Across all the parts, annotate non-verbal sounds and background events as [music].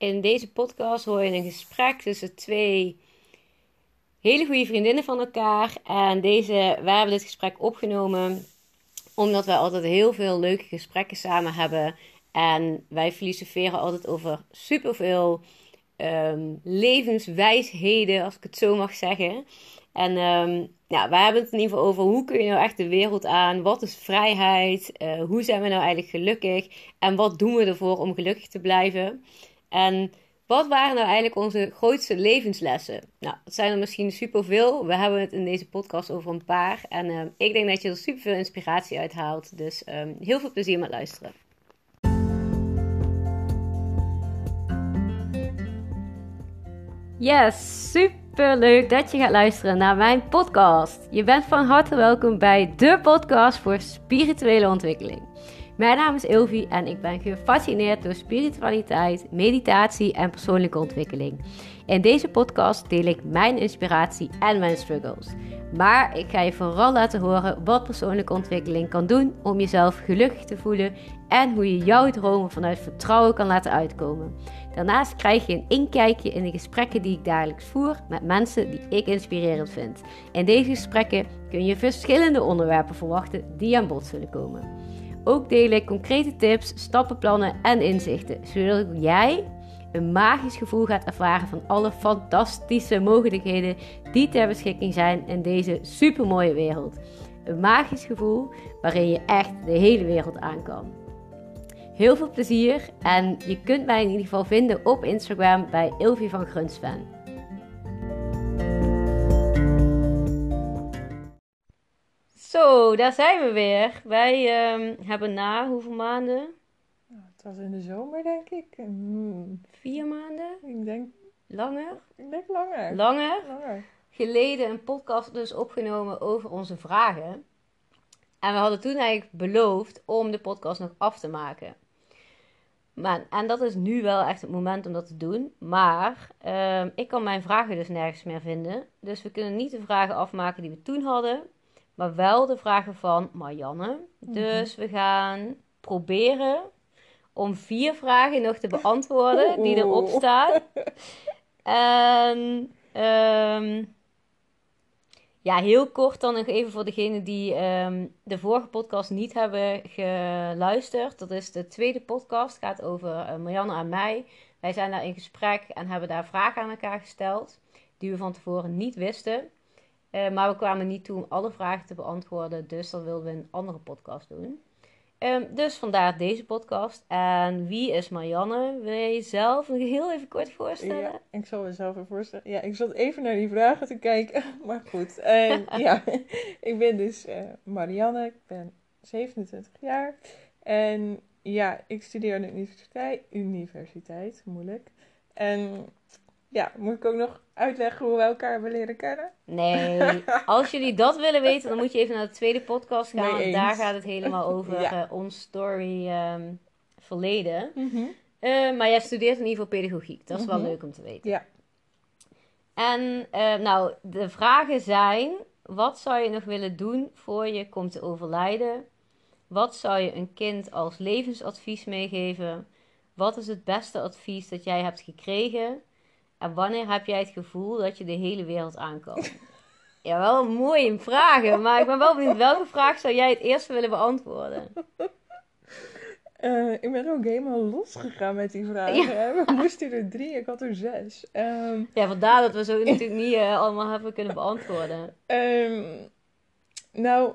In deze podcast hoor je een gesprek tussen twee hele goede vriendinnen van elkaar. En deze, wij hebben dit gesprek opgenomen omdat wij altijd heel veel leuke gesprekken samen hebben. En wij filosoferen altijd over superveel um, levenswijsheden, als ik het zo mag zeggen. En um, ja, wij hebben het in ieder geval over hoe kun je nou echt de wereld aan? Wat is vrijheid? Uh, hoe zijn we nou eigenlijk gelukkig? En wat doen we ervoor om gelukkig te blijven? En wat waren nou eigenlijk onze grootste levenslessen? Nou, dat zijn er misschien superveel. We hebben het in deze podcast over een paar. En uh, ik denk dat je er superveel inspiratie uit haalt. Dus um, heel veel plezier met luisteren. Yes, super leuk dat je gaat luisteren naar mijn podcast. Je bent van harte welkom bij de podcast voor spirituele ontwikkeling. Mijn naam is Ilvi en ik ben gefascineerd door spiritualiteit, meditatie en persoonlijke ontwikkeling. In deze podcast deel ik mijn inspiratie en mijn struggles. Maar ik ga je vooral laten horen wat persoonlijke ontwikkeling kan doen om jezelf gelukkig te voelen en hoe je jouw dromen vanuit vertrouwen kan laten uitkomen. Daarnaast krijg je een inkijkje in de gesprekken die ik dagelijks voer met mensen die ik inspirerend vind. In deze gesprekken kun je verschillende onderwerpen verwachten die aan bod zullen komen. Ook deel ik concrete tips, stappenplannen en inzichten, zodat jij een magisch gevoel gaat ervaren van alle fantastische mogelijkheden die ter beschikking zijn in deze supermooie wereld. Een magisch gevoel waarin je echt de hele wereld aan kan. Heel veel plezier en je kunt mij in ieder geval vinden op Instagram bij Ilvi van Grunsven. Zo, daar zijn we weer. Wij um, hebben na hoeveel maanden? Het was in de zomer, denk ik. Hmm. Vier maanden? Ik denk... Langer? Ik denk langer. Langer? Langer. Geleden een podcast dus opgenomen over onze vragen. En we hadden toen eigenlijk beloofd om de podcast nog af te maken. Maar, en dat is nu wel echt het moment om dat te doen. Maar uh, ik kan mijn vragen dus nergens meer vinden. Dus we kunnen niet de vragen afmaken die we toen hadden. Maar wel de vragen van Marianne. Mhm. Dus we gaan proberen om vier vragen nog te beantwoorden [laughs] die erop staan. [laughs] En um, ja, heel kort dan nog even voor degenen die um, de vorige podcast niet hebben geluisterd. Dat is de tweede podcast. Het gaat over uh, Marianne en mij. Wij zijn daar in gesprek en hebben daar vragen aan elkaar gesteld. Die we van tevoren niet wisten. Uh, maar we kwamen niet toe om alle vragen te beantwoorden. Dus dat wilden we een andere podcast doen. Um, dus vandaar deze podcast. En wie is Marianne? Wil je jezelf nog heel even kort voorstellen? Ja, ik zal mezelf even voorstellen. Ja, ik zat even naar die vragen te kijken. [laughs] Maar goed. Uh, [laughs] ja, ik ben dus uh, Marianne. Ik ben 27 jaar. En ja, ik studeer aan de universiteit. Universiteit, moeilijk. En ja, moet ik ook nog uitleggen hoe we elkaar hebben leren kennen? Nee, [laughs] als jullie dat willen weten, dan moet je even naar de tweede podcast gaan. Nee, daar gaat het helemaal [laughs] over ja. uh, ons story um, verleden. Mm -hmm. uh, maar jij studeert in ieder geval pedagogiek. Dat is mm -hmm. wel leuk om te weten. Ja. En uh, nou, de vragen zijn: wat zou je nog willen doen voor je komt te overlijden? Wat zou je een kind als levensadvies meegeven? Wat is het beste advies dat jij hebt gekregen? En wanneer heb jij het gevoel dat je de hele wereld aan kan? [laughs] ja, wel mooie vragen, maar ik ben wel benieuwd welke vraag zou jij het eerst willen beantwoorden? Uh, [laughs] ik ben ook helemaal losgegaan met die vragen. Ja. We moesten er drie, ik had er zes. Um, ja, vandaar dat we zo natuurlijk niet uh, allemaal hebben kunnen beantwoorden. Um, nou,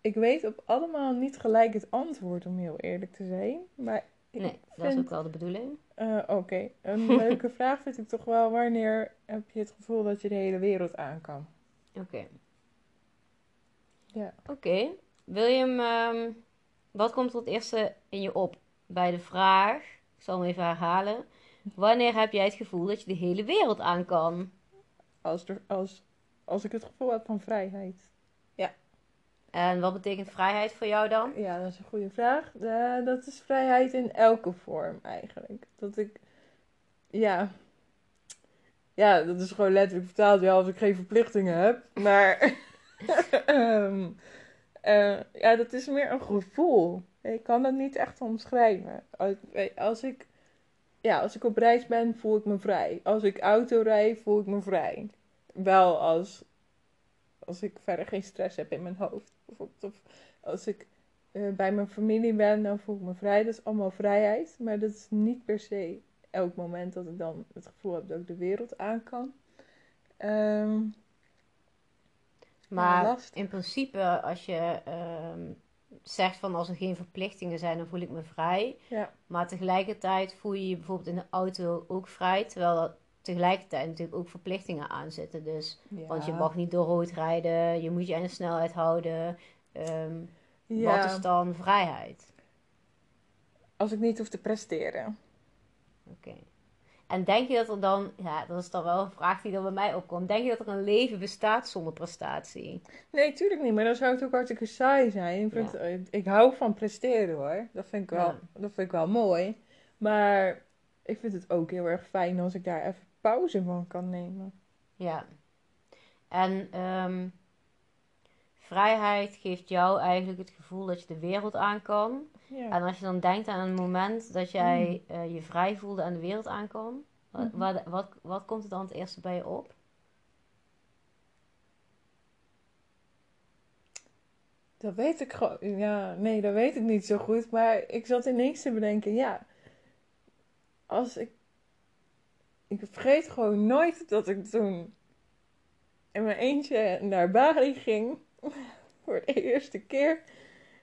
ik weet op allemaal niet gelijk het antwoord, om heel eerlijk te zijn. Maar nee, dat is ook wel de bedoeling. Uh, Oké, okay. een [laughs] leuke vraag vind ik toch wel. Wanneer heb je het gevoel dat je de hele wereld aan kan? Oké. Okay. Ja. Oké. Okay. Wil je hem... Um, wat komt er het eerste in je op bij de vraag? Ik zal hem even herhalen. Wanneer heb jij het gevoel dat je de hele wereld aan kan? Als, er, als, als ik het gevoel heb van vrijheid. En wat betekent vrijheid voor jou dan? Ja, dat is een goede vraag. De, dat is vrijheid in elke vorm eigenlijk. Dat ik, ja, ja, dat is gewoon letterlijk vertaald. Ja, als ik geen verplichtingen heb. Maar, um, [laughs] uh, ja, dat is meer een gevoel. Ik kan dat niet echt omschrijven. Als ik, ja, als ik op reis ben, voel ik me vrij. Als ik auto rijd, voel ik me vrij. Wel als, als ik verder geen stress heb in mijn hoofd. Bijvoorbeeld, of als ik eh, bij mijn familie ben, dan voel ik me vrij. Dat is allemaal vrijheid. Maar dat is niet per se elk moment dat ik dan het gevoel heb dat ik de wereld aan kan. Ehm, Maar in principe, als je ehm, zegt van als er geen verplichtingen zijn, dan voel ik me vrij. ja, Maar tegelijkertijd voel je je bijvoorbeeld in de auto ook vrij, terwijl er tegelijkertijd natuurlijk ook verplichtingen aan zitten. Dus, ja. want je mag niet door rood rijden, je moet je aan de snelheid houden. Ehm, ja, Wat is dan vrijheid? als ik niet hoef te presteren. Oké. En denk je dat er dan, ja, dat is dan wel een vraag die dan bij mij opkomt. Denk je dat er een leven bestaat zonder prestatie? Nee, tuurlijk niet. Maar dan zou het ook hartstikke saai zijn. Ik, vind, ik hou van presteren hoor. Dat vind, ik wel, Ja. dat vind ik wel mooi. Maar ik vind het ook heel erg fijn als ik daar even pauze van kan nemen. Ja. En ehm, vrijheid geeft jou eigenlijk het gevoel dat je de wereld aan kan. Ja. En als je dan denkt aan een moment dat jij eh, je vrij voelde en de wereld aan kon, wat, Mhm. wat, wat, wat komt er dan het eerste bij je op? Dat weet ik gewoon. Ja, nee, dat weet ik niet zo goed. Maar ik zat ineens te bedenken, ja. Als ik. Ik vergeet gewoon nooit dat ik toen in mijn eentje naar Bali ging. [laughs] Voor de eerste keer.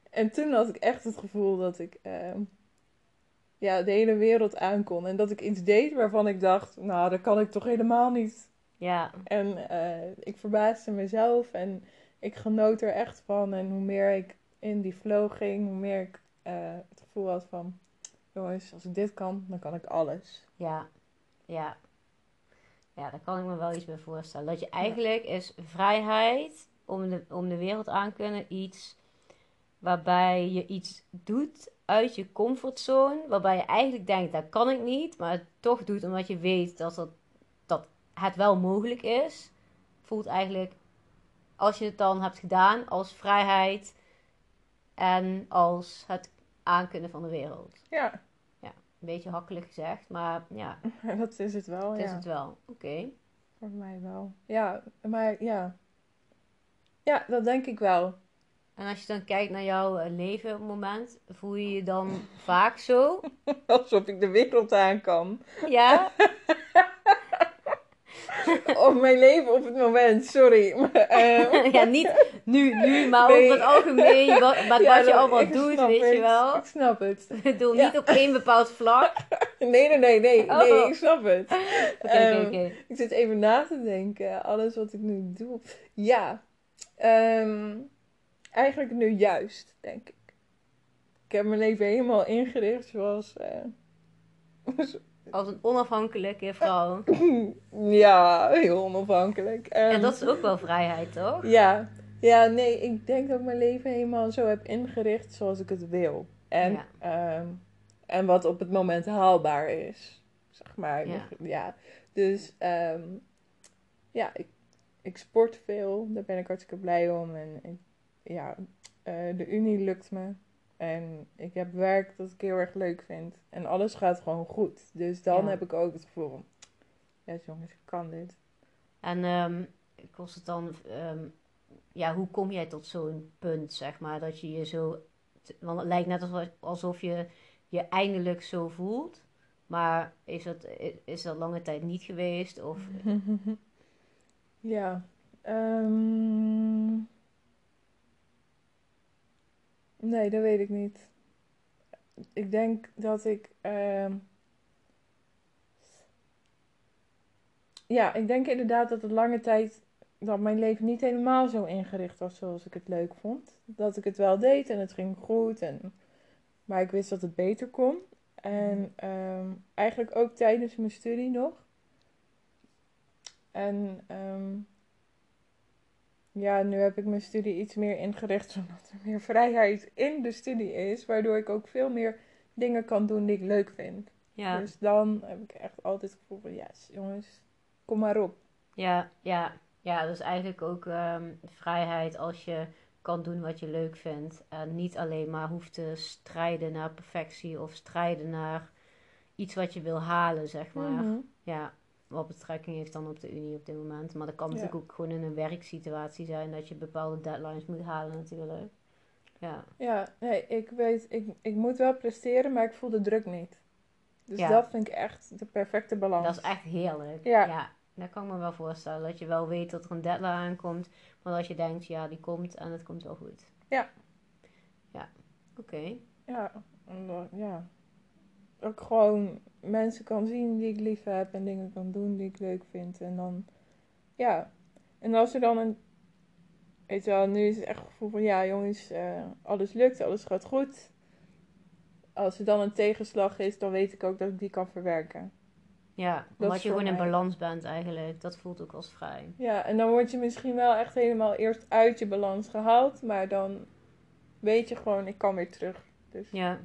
En toen had ik echt het gevoel dat ik. ehm, ja, de hele wereld aankon. En dat ik iets deed waarvan ik dacht, nou, dat kan ik toch helemaal niet. Ja, En eh, ik verbaasde mezelf en ik genoot er echt van. En hoe meer ik in die flow ging, hoe meer ik eh, het gevoel had van... Jongens, als ik dit kan, dan kan ik alles. ja, ja. Ja, daar kan ik me wel iets bij voorstellen. Dat je eigenlijk is vrijheid om de, om de wereld aan kunnen iets waarbij je iets doet uit je comfortzone, waarbij je eigenlijk denkt dat kan ik niet, maar het toch doet omdat je weet dat, dat, dat het wel mogelijk is. Voelt eigenlijk, als je het dan hebt gedaan, als vrijheid en als het aankunnen van de wereld. Ja, Een beetje hakkelijk gezegd, maar ja, [laughs] dat is het wel, het ja. is het wel. Oké. Voor mij wel. Ja, maar ja. Ja, dat denk ik wel. En als je dan kijkt naar jouw eh, leven op het moment, voel je je dan vaak zo? [laughs] Alsof ik de wereld aan kan. Ja? [laughs] [laughs] Of mijn leven op het moment, sorry. [laughs] Maar, eh, ja, niet nu, nu, maar Nee. over het algemeen, [laughs] wat, ja, wat je allemaal doet, weet je wel. Ik snap het. Ik bedoel, Ja. niet op één bepaald vlak. Nee, nee, nee, nee. Oh. Nee, ik snap het. Oké, Ehm, oké, oké. Ik zit even na te denken. Alles wat ik nu doe. Ja. ehm, eigenlijk nu juist, denk ik. Ik heb mijn leven helemaal ingericht zoals... eh, Als een onafhankelijke vrouw. [clears throat] ja, heel onafhankelijk. Ehm, En dat is ook wel vrijheid, toch? Ja. ja, nee, ik denk dat ik mijn leven helemaal zo heb ingericht zoals ik het wil. En, Ja. ehm, en wat op het moment haalbaar is. Zeg maar. Ja. Ja. Dus ehm, ja, ik, ik sport veel. Daar ben ik hartstikke blij om. En, en ja, eh, de unie lukt me. En ik heb werk dat ik heel erg leuk vind. En alles gaat gewoon goed. Dus dan Ja. heb ik ook het gevoel van... Ja, jongens, ik kan dit. En ehm, kost het dan, ehm, ja, hoe kom jij tot zo'n punt, zeg maar, dat je je zo, want het lijkt net alsof, je je eindelijk zo voelt, maar is dat, is dat lange tijd niet geweest? Of, [laughs] Ja. ehm, Nee, dat weet ik niet. Ik denk dat ik. ehm, Ja, ik denk inderdaad dat het lange tijd. dat mijn leven niet helemaal zo ingericht was zoals ik het leuk vond. Dat ik het wel deed en het ging goed. En... Maar ik wist dat het beter kon. En ehm, eigenlijk ook tijdens mijn studie nog. En ehm, ja, nu heb ik mijn studie iets meer ingericht, [laughs] zodat er meer vrijheid in de studie is. Waardoor ik ook veel meer dingen kan doen die ik leuk vind. ja, Dus dan heb ik echt altijd het gevoel van, yes, jongens, kom maar op. ja, ja, ja, dus eigenlijk ook ehm, vrijheid als je kan doen wat je leuk vindt en niet alleen maar hoeft te strijden naar perfectie of strijden naar iets wat je wil halen, zeg maar. Mhm. Ja, wat betrekking heeft dan op de Unie op dit moment. Maar dat kan Ja. natuurlijk ook gewoon in een werksituatie zijn dat je bepaalde deadlines moet halen natuurlijk. Ja, Ja, nee, ik weet, ik, ik moet wel presteren, maar ik voel de druk niet. Dus Ja. dat vind ik echt de perfecte balans. dat is echt heerlijk. Ja. ja, dat kan ik me wel voorstellen. Dat je wel weet dat er een deadline aankomt, maar dat je denkt, ja, die komt en het komt wel goed. Ja. Ja, oké. Ja, en Ook gewoon mensen kan zien die ik lief heb en dingen kan doen die ik leuk vind. En dan, ja. En als er dan een, weet je wel, nu is het echt het gevoel van, ja jongens, eh, alles lukt, alles gaat goed. Als er dan een tegenslag is, dan weet ik ook dat ik die kan verwerken. Ja, omdat je gewoon in mij. balans bent eigenlijk. Dat voelt ook als vrij. Ja, en dan word je misschien wel echt helemaal eerst uit je balans gehaald, maar dan weet je gewoon, ik kan weer terug. Dus Ja.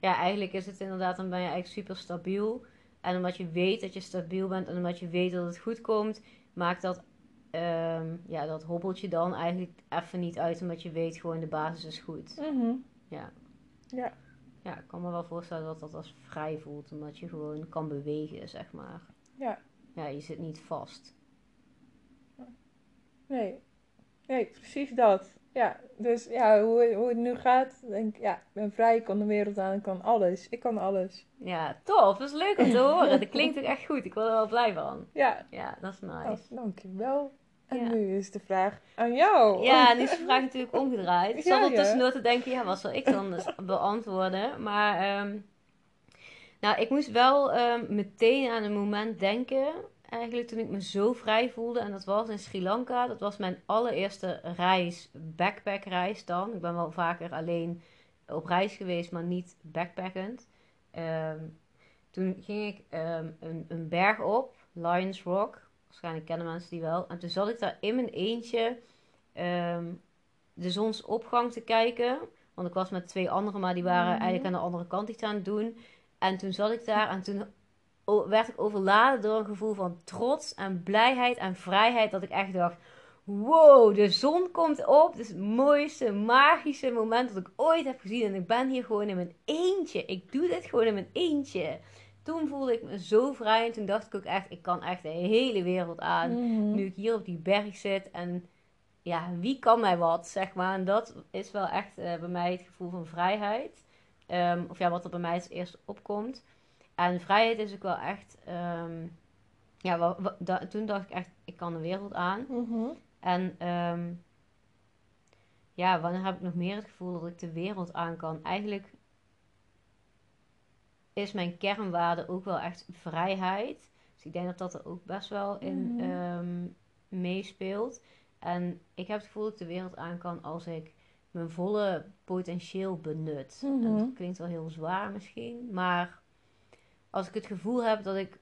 Ja, eigenlijk is het inderdaad, dan ben je eigenlijk super stabiel. En omdat je weet dat je stabiel bent en omdat je weet dat het goed komt, maakt dat, ehm, ja, dat hobbeltje dan eigenlijk even niet uit, omdat je weet gewoon de basis is goed. Mhm. Ja. Ja. Ja, ik kan me wel voorstellen dat dat als vrij voelt, omdat je gewoon kan bewegen, zeg maar. Ja. Ja, je zit niet vast. Nee. Nee, precies dat. Ja, dus ja, hoe, hoe het nu gaat, denk ik, ja, ik ben vrij, ik kan de wereld aan, ik kan alles. Ik kan alles. Ja, tof. Dat is leuk om te horen. Dat klinkt ook echt goed. Ik word er wel blij van. Ja, Ja, dat is oh, nice. dankjewel. En Ja. nu is de vraag aan jou. Ja, nu is de vraag natuurlijk omgedraaid. Ik Ja, zat er ja. tussendoor te denken, ja, wat zal ik dan dus beantwoorden? Maar, ehm, nou, ik moest wel ehm, meteen aan een moment denken, eigenlijk toen ik me zo vrij voelde. En dat was in Sri Lanka. Dat was mijn allereerste reis, backpackreis dan. Ik ben wel vaker alleen op reis geweest, maar niet backpackend. Ehm, toen ging ik ehm, een, een berg op, Lions Rock. Waarschijnlijk kennen mensen die wel. En toen zat ik daar in mijn eentje ehm, de zonsopgang te kijken. Want ik was met twee anderen, maar die waren Mhm. eigenlijk aan de andere kant iets aan het doen. En toen zat ik daar en toen werd ik overladen door een gevoel van trots en blijheid en vrijheid. Dat ik echt dacht, wow, de zon komt op. Het is het mooiste, magische moment dat ik ooit heb gezien. En ik ben hier gewoon in mijn eentje. Ik doe dit gewoon in mijn eentje. Toen voelde ik me zo vrij en toen dacht ik ook echt, ik kan echt de hele wereld aan Mhm. nu ik hier op die berg zit en ja, wie kan mij wat, zeg maar. En dat is wel echt eh, bij mij het gevoel van vrijheid. Ehm, of ja, wat er bij mij het eerst opkomt. En vrijheid is ook wel echt, ehm, ja, da- toen dacht ik echt, ik kan de wereld aan. Mhm. En ehm, ja, wanneer heb ik nog meer het gevoel dat ik de wereld aan kan? Eigenlijk is mijn kernwaarde ook wel echt vrijheid. Dus ik denk dat dat er ook best wel in Mhm. ehm, meespeelt. En ik heb het gevoel dat ik de wereld aan kan als ik mijn volle potentieel benut. En Mhm. dat klinkt wel heel zwaar misschien, maar als ik het gevoel heb dat ik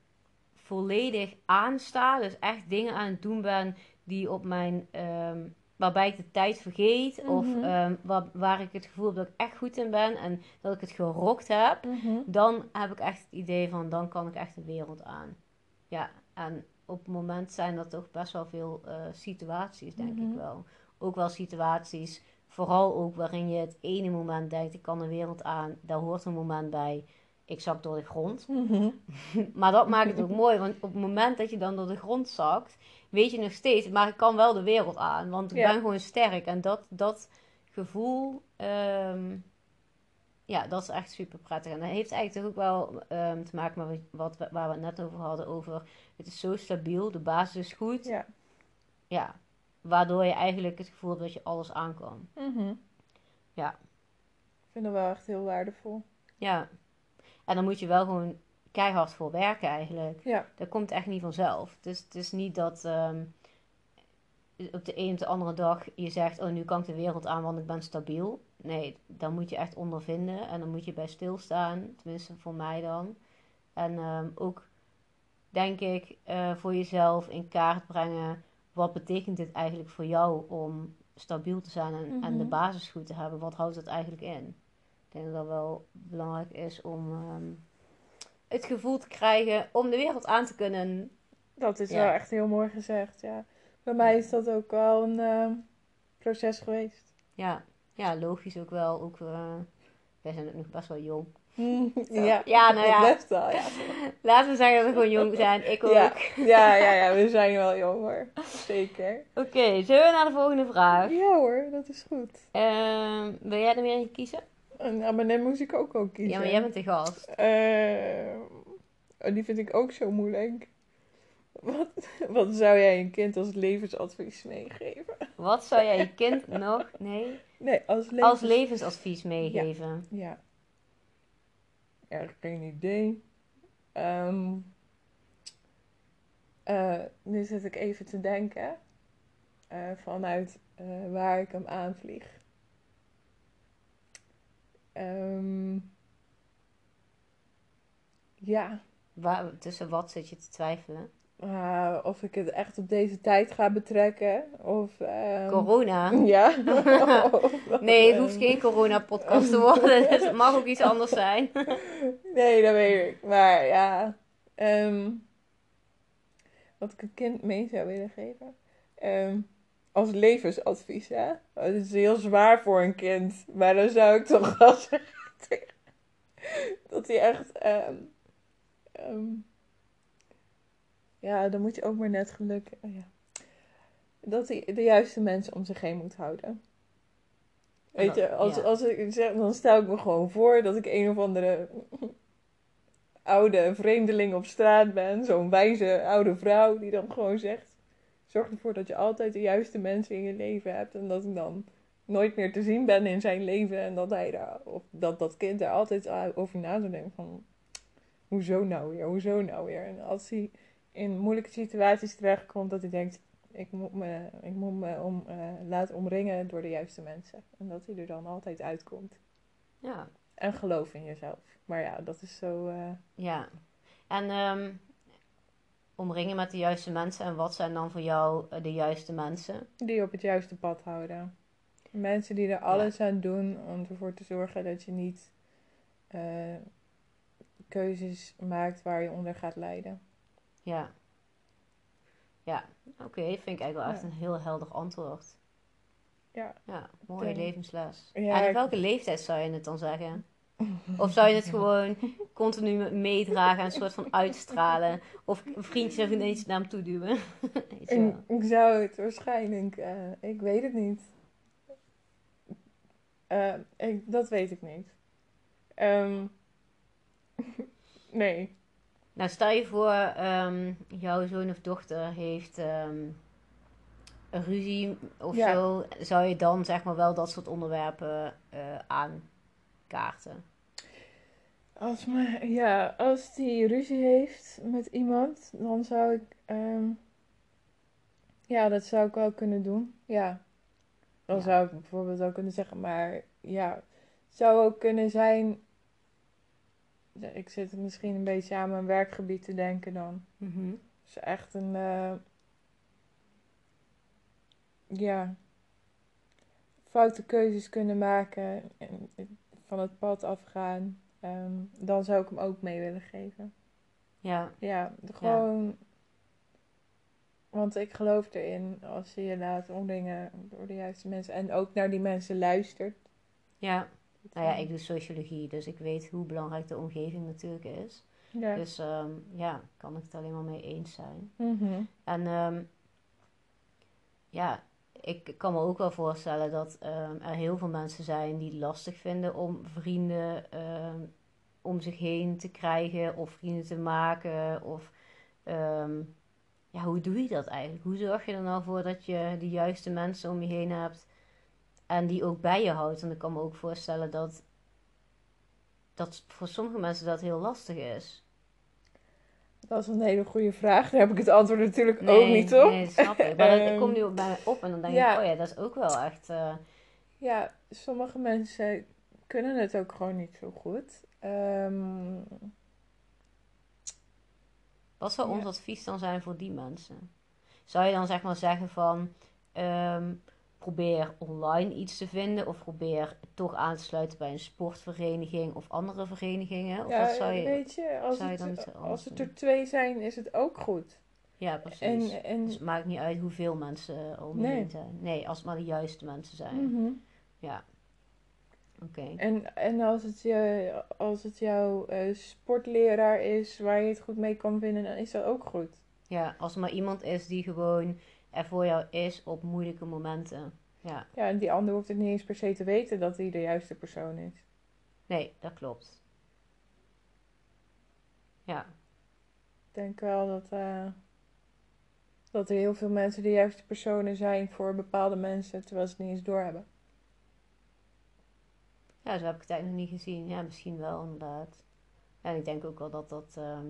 volledig aansta, dus echt dingen aan het doen ben die op mijn, ehm, waarbij ik de tijd vergeet, of Mhm. ehm, waar, waar ik het gevoel heb dat ik echt goed in ben en dat ik het gerokt heb, Mhm. dan heb ik echt het idee van, dan kan ik echt de wereld aan. Ja, en op het moment zijn dat toch best wel veel eh, situaties, denk Mhm. ik wel. Ook wel situaties, vooral ook waarin je het ene moment denkt, ik kan de wereld aan, daar hoort een moment bij, ik zak door de grond. Mhm. [laughs] Maar dat maakt het ook mooi, want op het moment dat je dan door de grond zakt, weet je nog steeds, maar ik kan wel de wereld aan, want ik Ja. ben gewoon sterk. En dat, dat gevoel, ehm, ja, dat is echt super prettig. En dat heeft eigenlijk ook wel ehm, te maken met wat, we- waar we het net over hadden, over het is zo stabiel, de basis is goed. Ja. Ja, waardoor je eigenlijk het gevoel hebt dat je alles aan kan. Mhm. Ja. Ik vind dat wel echt heel waardevol. Ja, en dan moet je wel gewoon keihard voor werken eigenlijk. Ja. Dat komt echt niet vanzelf. Dus het is niet dat ehm, op de een of de andere dag je zegt: Oh, nu kan ik de wereld aan, want ik ben stabiel. Nee, dan moet je echt ondervinden en dan moet je bij stilstaan. Tenminste, voor mij dan. En ehm, ook, denk ik, eh, voor jezelf in kaart brengen: wat betekent dit eigenlijk voor jou om stabiel te zijn en, en de Mhm. basis goed te hebben? Wat houdt dat eigenlijk in? Ik denk dat wel belangrijk is om ehm, het gevoel te krijgen om de wereld aan te kunnen. Dat is Ja. wel echt heel mooi gezegd, ja. Bij mij is dat ook wel een eh, proces geweest. Ja, ja, logisch ook wel. Ook, eh, wij zijn ook nog best wel jong. [laughs] ja, Ja, nou ja. Best wel, ja. [laughs] Laten we zeggen dat we gewoon jong zijn. Ik ook. Ja, ja, ja, ja, [laughs] we zijn wel jong hoor. Zeker. Oké, zullen we naar de volgende vraag? Ja hoor, dat is goed. Ehm, wil jij er weer een kiezen? En, ja, maar net moest ik ook al kiezen. Ja, maar jij bent de gast. Oh, die vind ik ook zo moeilijk. Wat, wat zou jij een kind als levensadvies meegeven? Wat zou jij je kind nog, nee, Nee, als levens... als levensadvies meegeven? Ja. Erg geen idee. Ehm, eh, nu zit ik even te denken. eh, vanuit waar ik hem aanvlieg. Ehm, ja. Waar, tussen wat zit je te twijfelen? Ah, of ik het echt op deze tijd ga betrekken. Of, ehm, Corona? [laughs] Ja. [laughs] Nee, het hoeft geen corona-podcast te worden. Dus het mag ook iets anders zijn. [laughs] Nee, dat weet ik. Maar ja, ehm, wat ik een kind mee zou willen geven. Ehm, als levensadvies, hè. Het is heel zwaar voor een kind. Maar dan zou ik toch wel [laughs] zeggen dat hij echt... ehm, ehm, ja, dan moet je ook maar net geluk... oh ja. Dat hij de juiste mensen om zich heen moet houden. Weet je, als, Ja. als ik zeg, dan stel ik me gewoon voor dat ik een of andere [laughs] oude vreemdeling op straat ben. Zo'n wijze oude vrouw die dan gewoon zegt: Zorg ervoor dat je altijd de juiste mensen in je leven hebt. En dat ik dan nooit meer te zien ben in zijn leven. En dat, hij daar, of dat dat kind daar altijd over na zou denken: van, Hoezo nou weer? Hoezo nou weer? En als hij in moeilijke situaties terechtkomt, dat hij denkt: ik moet me, ik moet me om, eh, laten omringen door de juiste mensen. En dat hij er dan altijd uitkomt. Ja, En geloof in jezelf. Maar ja, dat is zo. eh, ja. En omringen met de juiste mensen. En wat zijn dan voor jou eh, de juiste mensen? die op het juiste pad houden. Mensen die er alles aan doen om ervoor te zorgen dat je niet eh, keuzes maakt waar je onder gaat lijden. Ja. Ja, oké. vind ik eigenlijk wel echt Ja. een heel helder antwoord. Ja. Ja, mooie denk- levensles. Ja, en op ik- welke leeftijd zou je het dan zeggen? [laughs] Of zou je het gewoon continu meedragen en een soort van uitstralen? Of vriendjes en vriendinnetjes naar hem toe duwen? [laughs] Ik, ik zou het waarschijnlijk, eh, ik weet het niet. Eh, ik, dat weet ik niet. Ehm, [laughs] nee. Nou, stel je voor, ehm, jouw zoon of dochter heeft ehm, een ruzie of Ja. zo. Zou je dan zeg maar wel dat soort onderwerpen eh Als, me, ja, als die ruzie heeft met iemand, dan zou ik. ehm, ja, dat zou ik wel kunnen doen. Ja. Dan Ja. zou ik bijvoorbeeld ook kunnen zeggen, maar ja, het zou ook kunnen zijn. Ik zit misschien een beetje aan mijn werkgebied te denken dan. Mhm. Dus echt een. eh, ja. Foute keuzes kunnen maken. En van het pad afgaan. ehm, dan zou ik hem ook mee willen geven. Ja, Ja, gewoon. Want ik geloof erin als je je laat omringen door de juiste mensen. En ook naar die mensen luistert. ja. Nou ja, ik doe sociologie, dus ik weet hoe belangrijk de omgeving natuurlijk is. Ja. Dus ehm, ja, kan ik het alleen maar mee eens zijn. Mhm. En ehm, ja, ik kan me ook wel voorstellen dat ehm, er heel veel mensen zijn die het lastig vinden om vrienden ehm, om zich heen te krijgen of vrienden te maken. Of ehm, ja, hoe doe je dat eigenlijk? Hoe zorg je er nou voor dat je de juiste mensen om je heen hebt en die ook bij je houdt? En ik kan me ook voorstellen dat, dat voor sommige mensen dat heel lastig is. Dat is een hele goede vraag. Daar heb ik het antwoord natuurlijk ook niet op. Nee, snap ik. Maar dat [laughs] Ehm, komt nu bij mij op en dan denk ja. ik, oh ja, dat is ook wel echt... eh, Ja, sommige mensen kunnen het ook gewoon niet zo goed. Ehm, wat zou ons Ja. advies dan zijn voor die mensen? Zou je dan zeg maar zeggen van... ehm, probeer online iets te vinden of probeer toch aan te sluiten bij een sportvereniging of andere verenigingen? Of ja, wat zou je... weet je, als, je het, als het er twee zijn, is het ook goed. Ja, precies. En, en, Dus het maakt niet uit hoeveel mensen om je Nee. heen zijn. Nee, als het maar de juiste mensen zijn. Mhm. Ja. Oké. En, en als, het je, als het jouw eh, sportleraar is waar je het goed mee kan vinden, dan is dat ook goed. Ja, als er maar iemand is die gewoon er voor jou is op moeilijke momenten. Ja, Ja, en die ander hoeft het niet eens per se te weten dat hij de juiste persoon is. nee, dat klopt. Ja, Ik denk wel dat, eh, dat er heel veel mensen de juiste personen zijn voor bepaalde mensen, terwijl ze het niet eens doorhebben. ja, zo heb ik het eigenlijk nog niet gezien. Ja, misschien wel inderdaad. Ja, en ik denk ook wel dat dat ehm,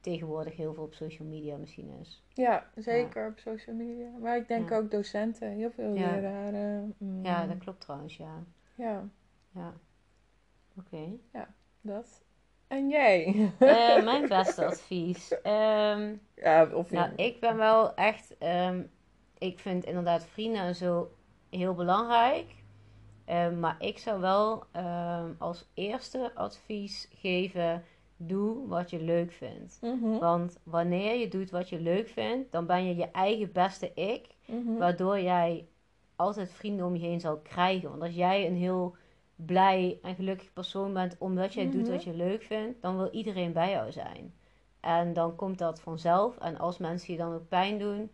tegenwoordig heel veel op social media misschien is. Ja, zeker op social media. Maar ik denk Ja. ook docenten, heel veel Ja. leraren. mm, Ja, dat klopt trouwens, ja. Ja, Ja. Oké. dat. En jij? Eh, [laughs] mijn beste advies. Ehm, ja, of nou, ik ben wel echt. ehm, ik vind inderdaad vrienden en zo heel belangrijk. Ehm, maar ik zou wel als eerste advies geven: doe wat je leuk vindt. Mhm, Want wanneer je doet wat je leuk vindt, dan ben je je eigen beste ik. mhm. Waardoor jij altijd vrienden om je heen zal krijgen. Want als jij een heel blij en gelukkig persoon bent omdat jij doet Mhm. wat je leuk vindt, dan wil iedereen bij jou zijn. En dan komt dat vanzelf. En als mensen je dan ook pijn doen,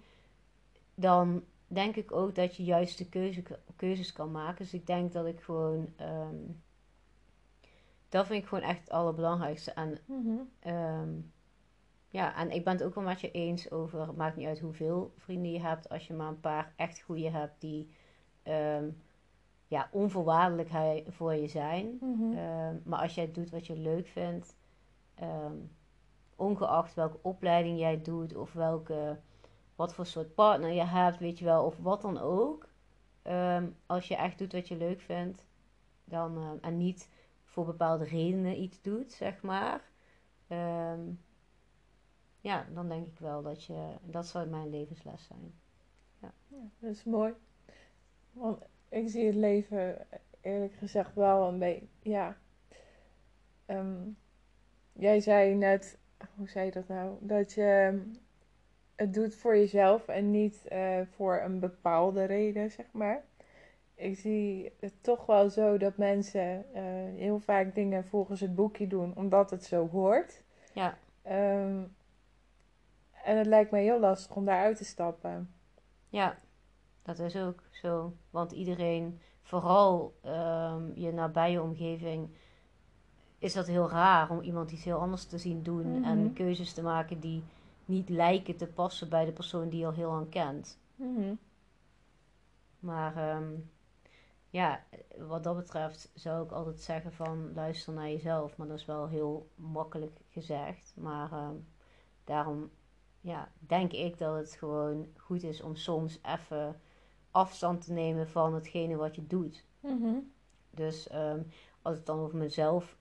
dan denk ik ook dat je juist de keuze, keuzes kan maken. Dus ik denk dat ik gewoon. ehm, dat vind ik gewoon echt het allerbelangrijkste. En Mhm. Ehm, ja, en ik ben het ook wel met je eens over, het maakt niet uit hoeveel vrienden je hebt, als je maar een paar echt goede hebt die ehm, ja, onvoorwaardelijk voor je zijn. Mhm. Ehm, maar als jij doet wat je leuk vindt, ongeacht welke opleiding jij doet of welke, wat voor soort partner je hebt, weet je wel, of wat dan ook. als je echt doet wat je leuk vindt, dan, en niet voor bepaalde redenen iets doet, zeg maar. ehm, ja, dan denk ik wel dat je, dat zou mijn levensles zijn. Ja, dat is mooi. Want ik zie het leven eerlijk gezegd wel een beetje. Ja. Ehm, jij zei net, hoe zei je dat nou? Dat je ehm, het doet voor jezelf en niet eh, voor een bepaalde reden, zeg maar. Ik zie het toch wel zo dat mensen eh, heel vaak dingen volgens het boekje doen, omdat het zo hoort. Ja. Ehm, en het lijkt me heel lastig om daaruit te stappen. Ja, dat is ook zo. Want iedereen, vooral ehm, je nabije omgeving, is dat heel raar om iemand iets heel anders te zien doen Mhm. en keuzes te maken die niet lijken te passen bij de persoon die je al heel lang kent. Mhm. Maar ehm, ja, wat dat betreft zou ik altijd zeggen van luister naar jezelf. Maar dat is wel heel makkelijk gezegd. Maar ehm, daarom ja, denk ik dat het gewoon goed is om soms even afstand te nemen van hetgene wat je doet. Mhm. Dus ehm, als ik dan over mezelf,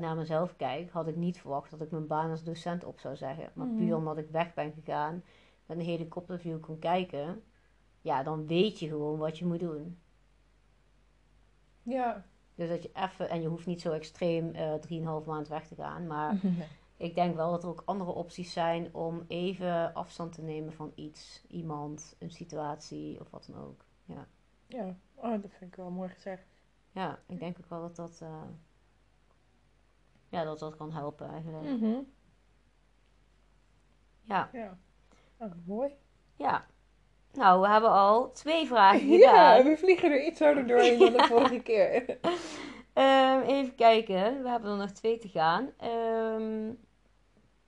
naar mezelf kijk, had ik niet verwacht dat ik mijn baan als docent op zou zeggen. Maar Mhm. puur omdat ik weg ben gegaan, met een helikopterview kon kijken, ja, dan weet je gewoon wat je moet doen. Ja. Dus dat je even, en je hoeft niet zo extreem eh 3,5 maand weg te gaan, maar [laughs] ik denk wel dat er ook andere opties zijn om even afstand te nemen van iets, iemand, een situatie of wat dan ook. Ja, Ja, oh, dat vind ik wel mooi gezegd. ja ik denk ook wel dat dat, eh, ja, dat dat kan helpen eigenlijk. Mhm. Ja, Ja. Oh, mooi. ja. Nou, we hebben al twee vragen [laughs] Ja, we vliegen er iets harder doorheen dan de [laughs] vorige keer. [laughs] Ehm, even kijken, we hebben er nog twee te gaan. Ehm,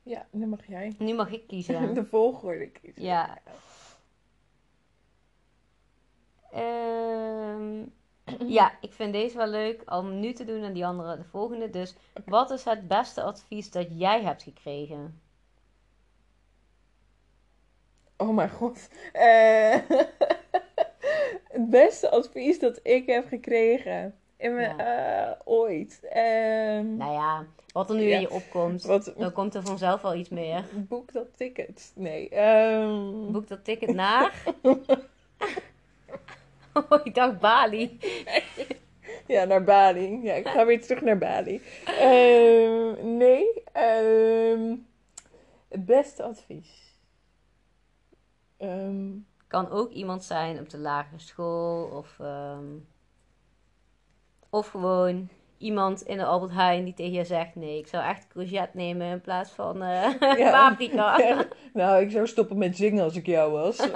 Ja, nu mag jij. nu mag ik kiezen. De volgorde kiezen. Ja. Ehm, [clears throat] ja, ik vind deze wel leuk om nu te doen en die andere de volgende. Dus wat is het beste advies dat jij hebt gekregen? Oh mijn god. Eh, [laughs] het beste advies dat ik heb gekregen. In mijn, eh, ooit. Ehm, Nou ja, wat er nu Ja. in je opkomt, wat, dan komt er vanzelf wel iets meer. boek dat ticket. Nee. ehm, Boek dat ticket naar. [laughs] oh, ik dacht Bali. Ja, naar Bali. Ja, ik ga weer terug naar Bali. Ehm, nee. het beste advies. Ehm, Kan ook iemand zijn op de lagere school of... ehm, Of gewoon iemand in de Albert Heijn die tegen je zegt: nee, ik zou echt courgette nemen in plaats van [laughs] Ja. paprika. Ja. [laughs] Nou, ik zou stoppen met zingen als ik jou was. [laughs]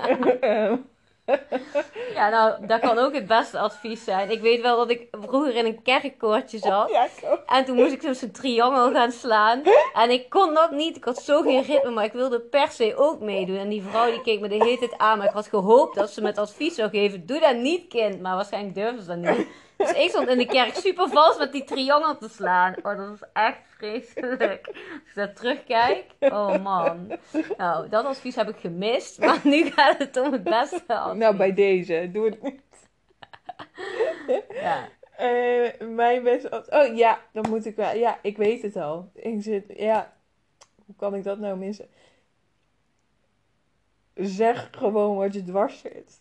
Ja, nou, dat kan ook het beste advies zijn. Ik weet wel dat ik vroeger in een kerkkoortje zat. ja. En toen moest ik zo'n triangel gaan slaan. En ik kon dat niet. Ik had zo geen ritme, maar ik wilde per se ook meedoen. En die vrouw die keek me de hele tijd aan. Maar ik had gehoopt dat ze me advies zou geven. Doe dat niet, kind. Maar waarschijnlijk durfde ze dat niet. Dus ik stond in de kerk super vals met die triangel te slaan. Oh, dat was echt vreselijk. Als ik dat terugkijk. Oh man. Nou, dat advies heb ik gemist. Maar nu gaat het om het beste advies. Nou, bij deze. Doe het niet. Ja. Eh, mijn beste... Oh ja, dan moet ik wel... Ja, ik weet het al. Ik zit... Ja, hoe kan ik dat nou missen? Zeg gewoon wat je dwars zit.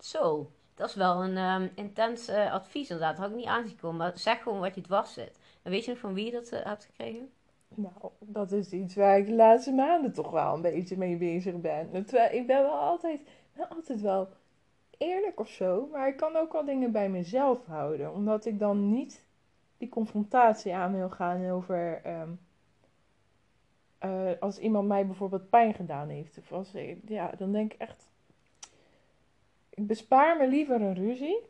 Zo, dat is wel een ehm, intens eh, advies inderdaad. Dat had ik niet aanzien komen. Maar zeg gewoon wat je dwars zit. En weet je nog van wie je dat eh, hebt gekregen? Nou, dat is iets waar ik de laatste maanden toch wel een beetje mee bezig ben. Terwijl ik ben wel altijd, altijd wel eerlijk of zo, maar ik kan ook wel dingen bij mezelf houden, omdat ik dan niet die confrontatie aan wil gaan over ehm, eh, als iemand mij bijvoorbeeld pijn gedaan heeft. Of als, ja, dan denk ik echt, ik bespaar me liever een ruzie.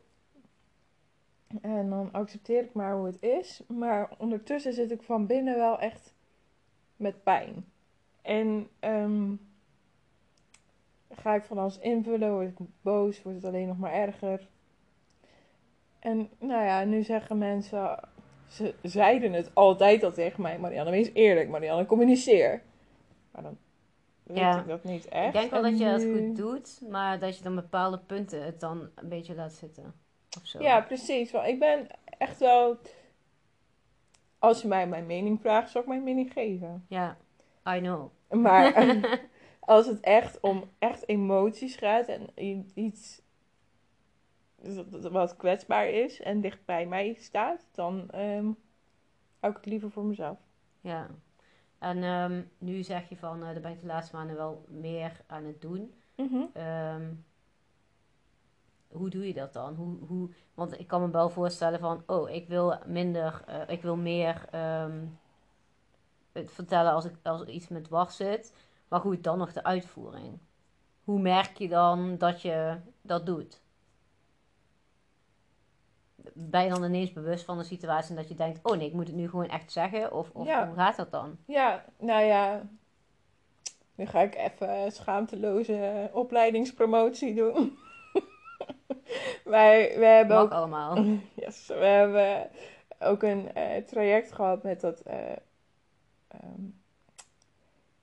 En dan accepteer ik maar hoe het is. Maar ondertussen zit ik van binnen wel echt met pijn. En ehm, ga ik van alles invullen, word ik boos, wordt het alleen nog maar erger. En nou ja, nu zeggen mensen, ze zeiden het altijd al tegen mij, Marianne, wees eerlijk, Marianne, communiceer. Maar dan weet Ja. ik dat niet echt. Ik denk wel En dat je dat nu- goed doet. Maar dat je dan bepaalde punten het dan een beetje laat zitten. Of zo. Ja, precies. Want ik ben echt wel, als je mij mijn mening vraagt, zal ik mijn mening geven. Ja, I know. Maar [laughs] [laughs] als het echt om echt emoties gaat en iets wat kwetsbaar is en dicht bij mij staat, dan ehm, hou ik het liever voor mezelf. Ja. En ehm, nu zeg je van, daar ben ik de laatste maanden wel meer aan het doen. Mhm. Ehm, hoe doe je dat dan? Hoe, hoe, want ik kan me wel voorstellen van, oh, ik wil minder, eh, ik wil meer ehm, het vertellen als, ik, als er iets met dwars zit. Maar goed, dan nog de uitvoering. Hoe merk je dan dat je dat doet? Ben je dan ineens bewust van de situatie en dat je denkt, oh nee, ik moet het nu gewoon echt zeggen? Of, of Ja. hoe gaat dat dan? Ja, nou ja, nu ga ik even schaamteloze opleidingspromotie doen. [laughs] Wij, we hebben Mag ook allemaal. [laughs] Yes, we hebben ook een eh, traject gehad met dat. eh, ehm,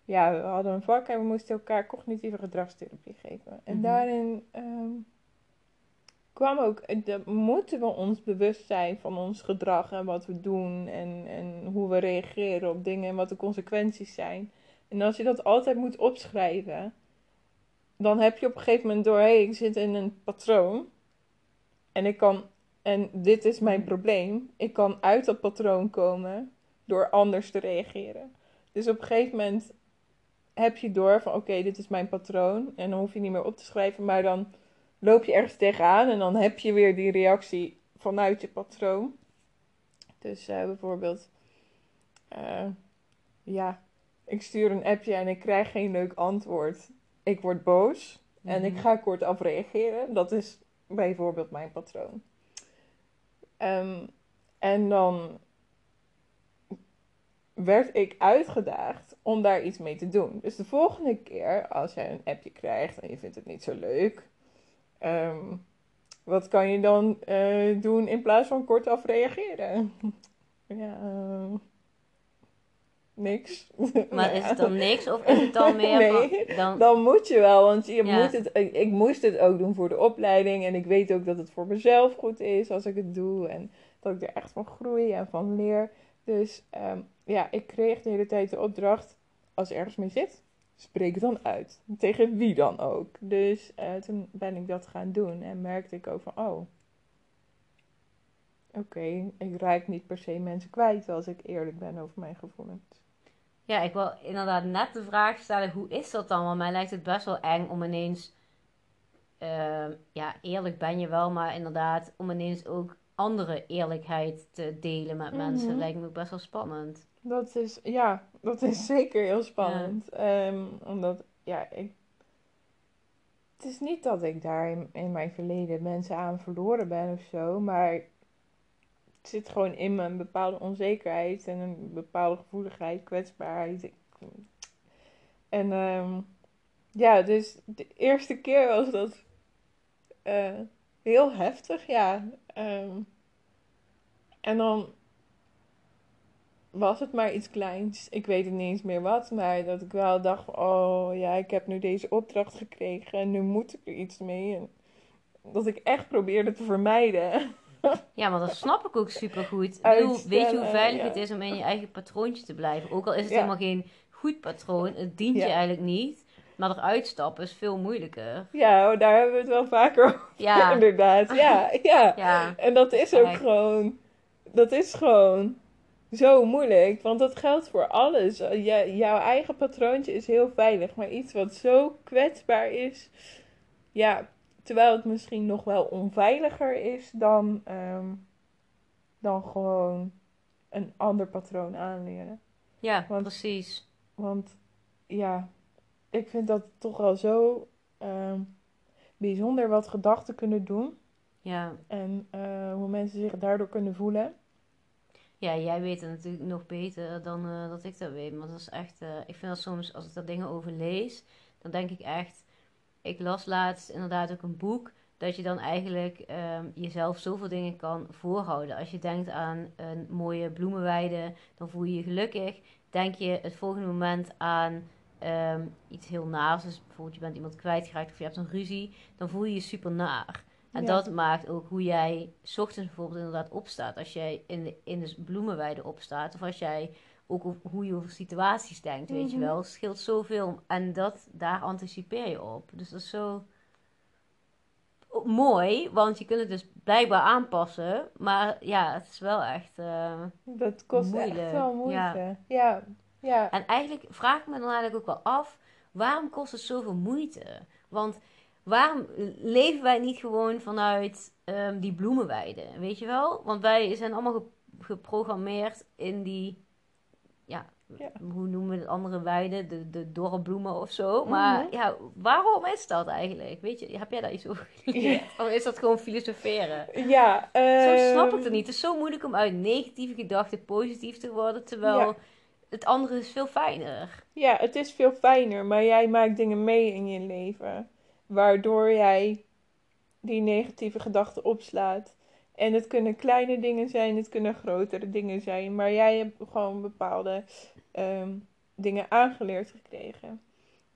ja, we hadden een vak en we moesten elkaar cognitieve gedragstherapie geven. En Mhm. daarin ehm, kwam ook, de, moeten we ons bewust zijn van ons gedrag en wat we doen en, en hoe we reageren op dingen en wat de consequenties zijn. En als je dat altijd moet opschrijven, dan heb je op een gegeven moment door, hé, hey, ik zit in een patroon. En ik kan, en dit is mijn probleem, ik kan uit dat patroon komen door anders te reageren. Dus op een gegeven moment heb je door van, oké, dit is mijn patroon. En dan hoef je niet meer op te schrijven, maar dan loop je ergens tegenaan en dan heb je weer die reactie vanuit je patroon. Dus eh, bijvoorbeeld, eh, ja, ik stuur een appje en ik krijg geen leuk antwoord. Ik word boos en ik Mhm. ga kort afreageren. Dat is bijvoorbeeld mijn patroon. Ehm, en dan werd ik uitgedaagd om daar iets mee te doen. Dus de volgende keer als jij een appje krijgt en je vindt het niet zo leuk, ehm, wat kan je dan eh, doen in plaats van kort afreageren? [laughs] ja, ehm, niks. [laughs] Maar is het dan niks of is het dan meer Nee. van... Dan, Dan moet je wel, want je Ja. moet het, ik, ik moest het ook doen voor de opleiding. En ik weet ook dat het voor mezelf goed is als ik het doe. En dat ik er echt van groei en van leer. Dus ehm, ja, ik kreeg de hele tijd de opdracht, als er ergens mee zit, spreek dan uit. Tegen wie dan ook. Dus eh, toen ben ik dat gaan doen en merkte ik ook van, oh, oké, ik raak niet per se mensen kwijt als ik eerlijk ben over mijn gevoelens. Ja, ik wil inderdaad net de vraag stellen, hoe is dat dan? Want mij lijkt het best wel eng om ineens... eh, ja, eerlijk ben je wel, maar inderdaad, om ineens ook andere eerlijkheid te delen met mensen. Mhm. Lijkt me ook best wel spannend. Dat is, ja, dat is zeker heel spannend. Ehm, omdat, ja, ik... Het is niet dat ik daar in, in mijn verleden mensen aan verloren ben of zo, maar het zit gewoon in me een bepaalde onzekerheid en een bepaalde gevoeligheid, kwetsbaarheid. En ehm, ja, dus de eerste keer was dat eh, heel heftig, ja. Ehm, en dan was het maar iets kleins. Ik weet het niet eens meer wat, maar dat ik wel dacht: oh ja, ik heb nu deze opdracht gekregen en nu moet ik er iets mee. En dat ik echt probeerde te vermijden. [laughs] Ja, maar dat snap ik ook super goed. Weet je hoe veilig ja. het is om in je eigen patroontje te blijven? Ook al is het Ja. helemaal geen goed patroon, het dient je eigenlijk niet. Maar eruit stappen is veel moeilijker. Ja, daar hebben we het wel vaker [laughs] over, Ja, inderdaad. Ja, [laughs] ja. ja, En dat is ook Kijk. gewoon, dat is gewoon zo moeilijk. Want dat geldt voor alles. Je, jouw eigen patroontje is heel veilig. Maar iets wat zo kwetsbaar is. Ja, terwijl het misschien nog wel onveiliger is dan, ehm, dan gewoon een ander patroon aanleren. ja, Want- precies. Want ja, ik vind dat toch wel zo ehm, bijzonder wat gedachten kunnen doen. Ja. En eh, hoe mensen zich daardoor kunnen voelen. ja, jij weet het natuurlijk nog beter dan eh, dat ik dat weet. Maar dat is echt, eh, ik vind dat soms, als ik daar dingen over lees, dan denk ik echt, ik las laatst inderdaad ook een boek, dat je dan eigenlijk ehm, jezelf zoveel dingen kan voorhouden. Als je denkt aan een mooie bloemenweide, dan voel je je gelukkig. Denk je het volgende moment aan ehm, iets heel naars, dus bijvoorbeeld je bent iemand kwijtgeraakt of je hebt een ruzie, dan voel je je super naar. En Ja. dat maakt ook hoe jij 's ochtends bijvoorbeeld inderdaad opstaat. Als jij in de, in de bloemenweide opstaat. Of als jij ook op, hoe je over situaties denkt, weet je Mhm. wel. scheelt zoveel. En dat, daar anticipeer je op. Dus dat is zo mooi. Want je kunt het dus blijkbaar aanpassen. Maar ja, het is wel echt... eh, Dat kost Moeilijk, echt wel moeite. ja. Ja, ja. En eigenlijk vraag ik me dan eigenlijk ook wel af, waarom kost het zoveel moeite? Want waarom leven wij niet gewoon vanuit ehm, die bloemenweide, weet je wel? Want wij zijn allemaal ge- geprogrammeerd in die, ja, Ja. hoe noemen we het andere weide, de, de dorre bloemen of zo. Maar Mhm. ja, waarom is dat eigenlijk? Weet je, heb jij daar iets over geleerd? Of is dat gewoon filosoferen? Ja, Zo ehm, snap ik het niet. Het is zo moeilijk om uit negatieve gedachten positief te worden, terwijl Ja. Het andere is veel fijner. Ja, het is veel fijner, maar jij maakt dingen mee in je leven. Waardoor jij die negatieve gedachten opslaat. En het kunnen kleine dingen zijn, het kunnen grotere dingen zijn. Maar jij hebt gewoon bepaalde ehm, dingen aangeleerd gekregen.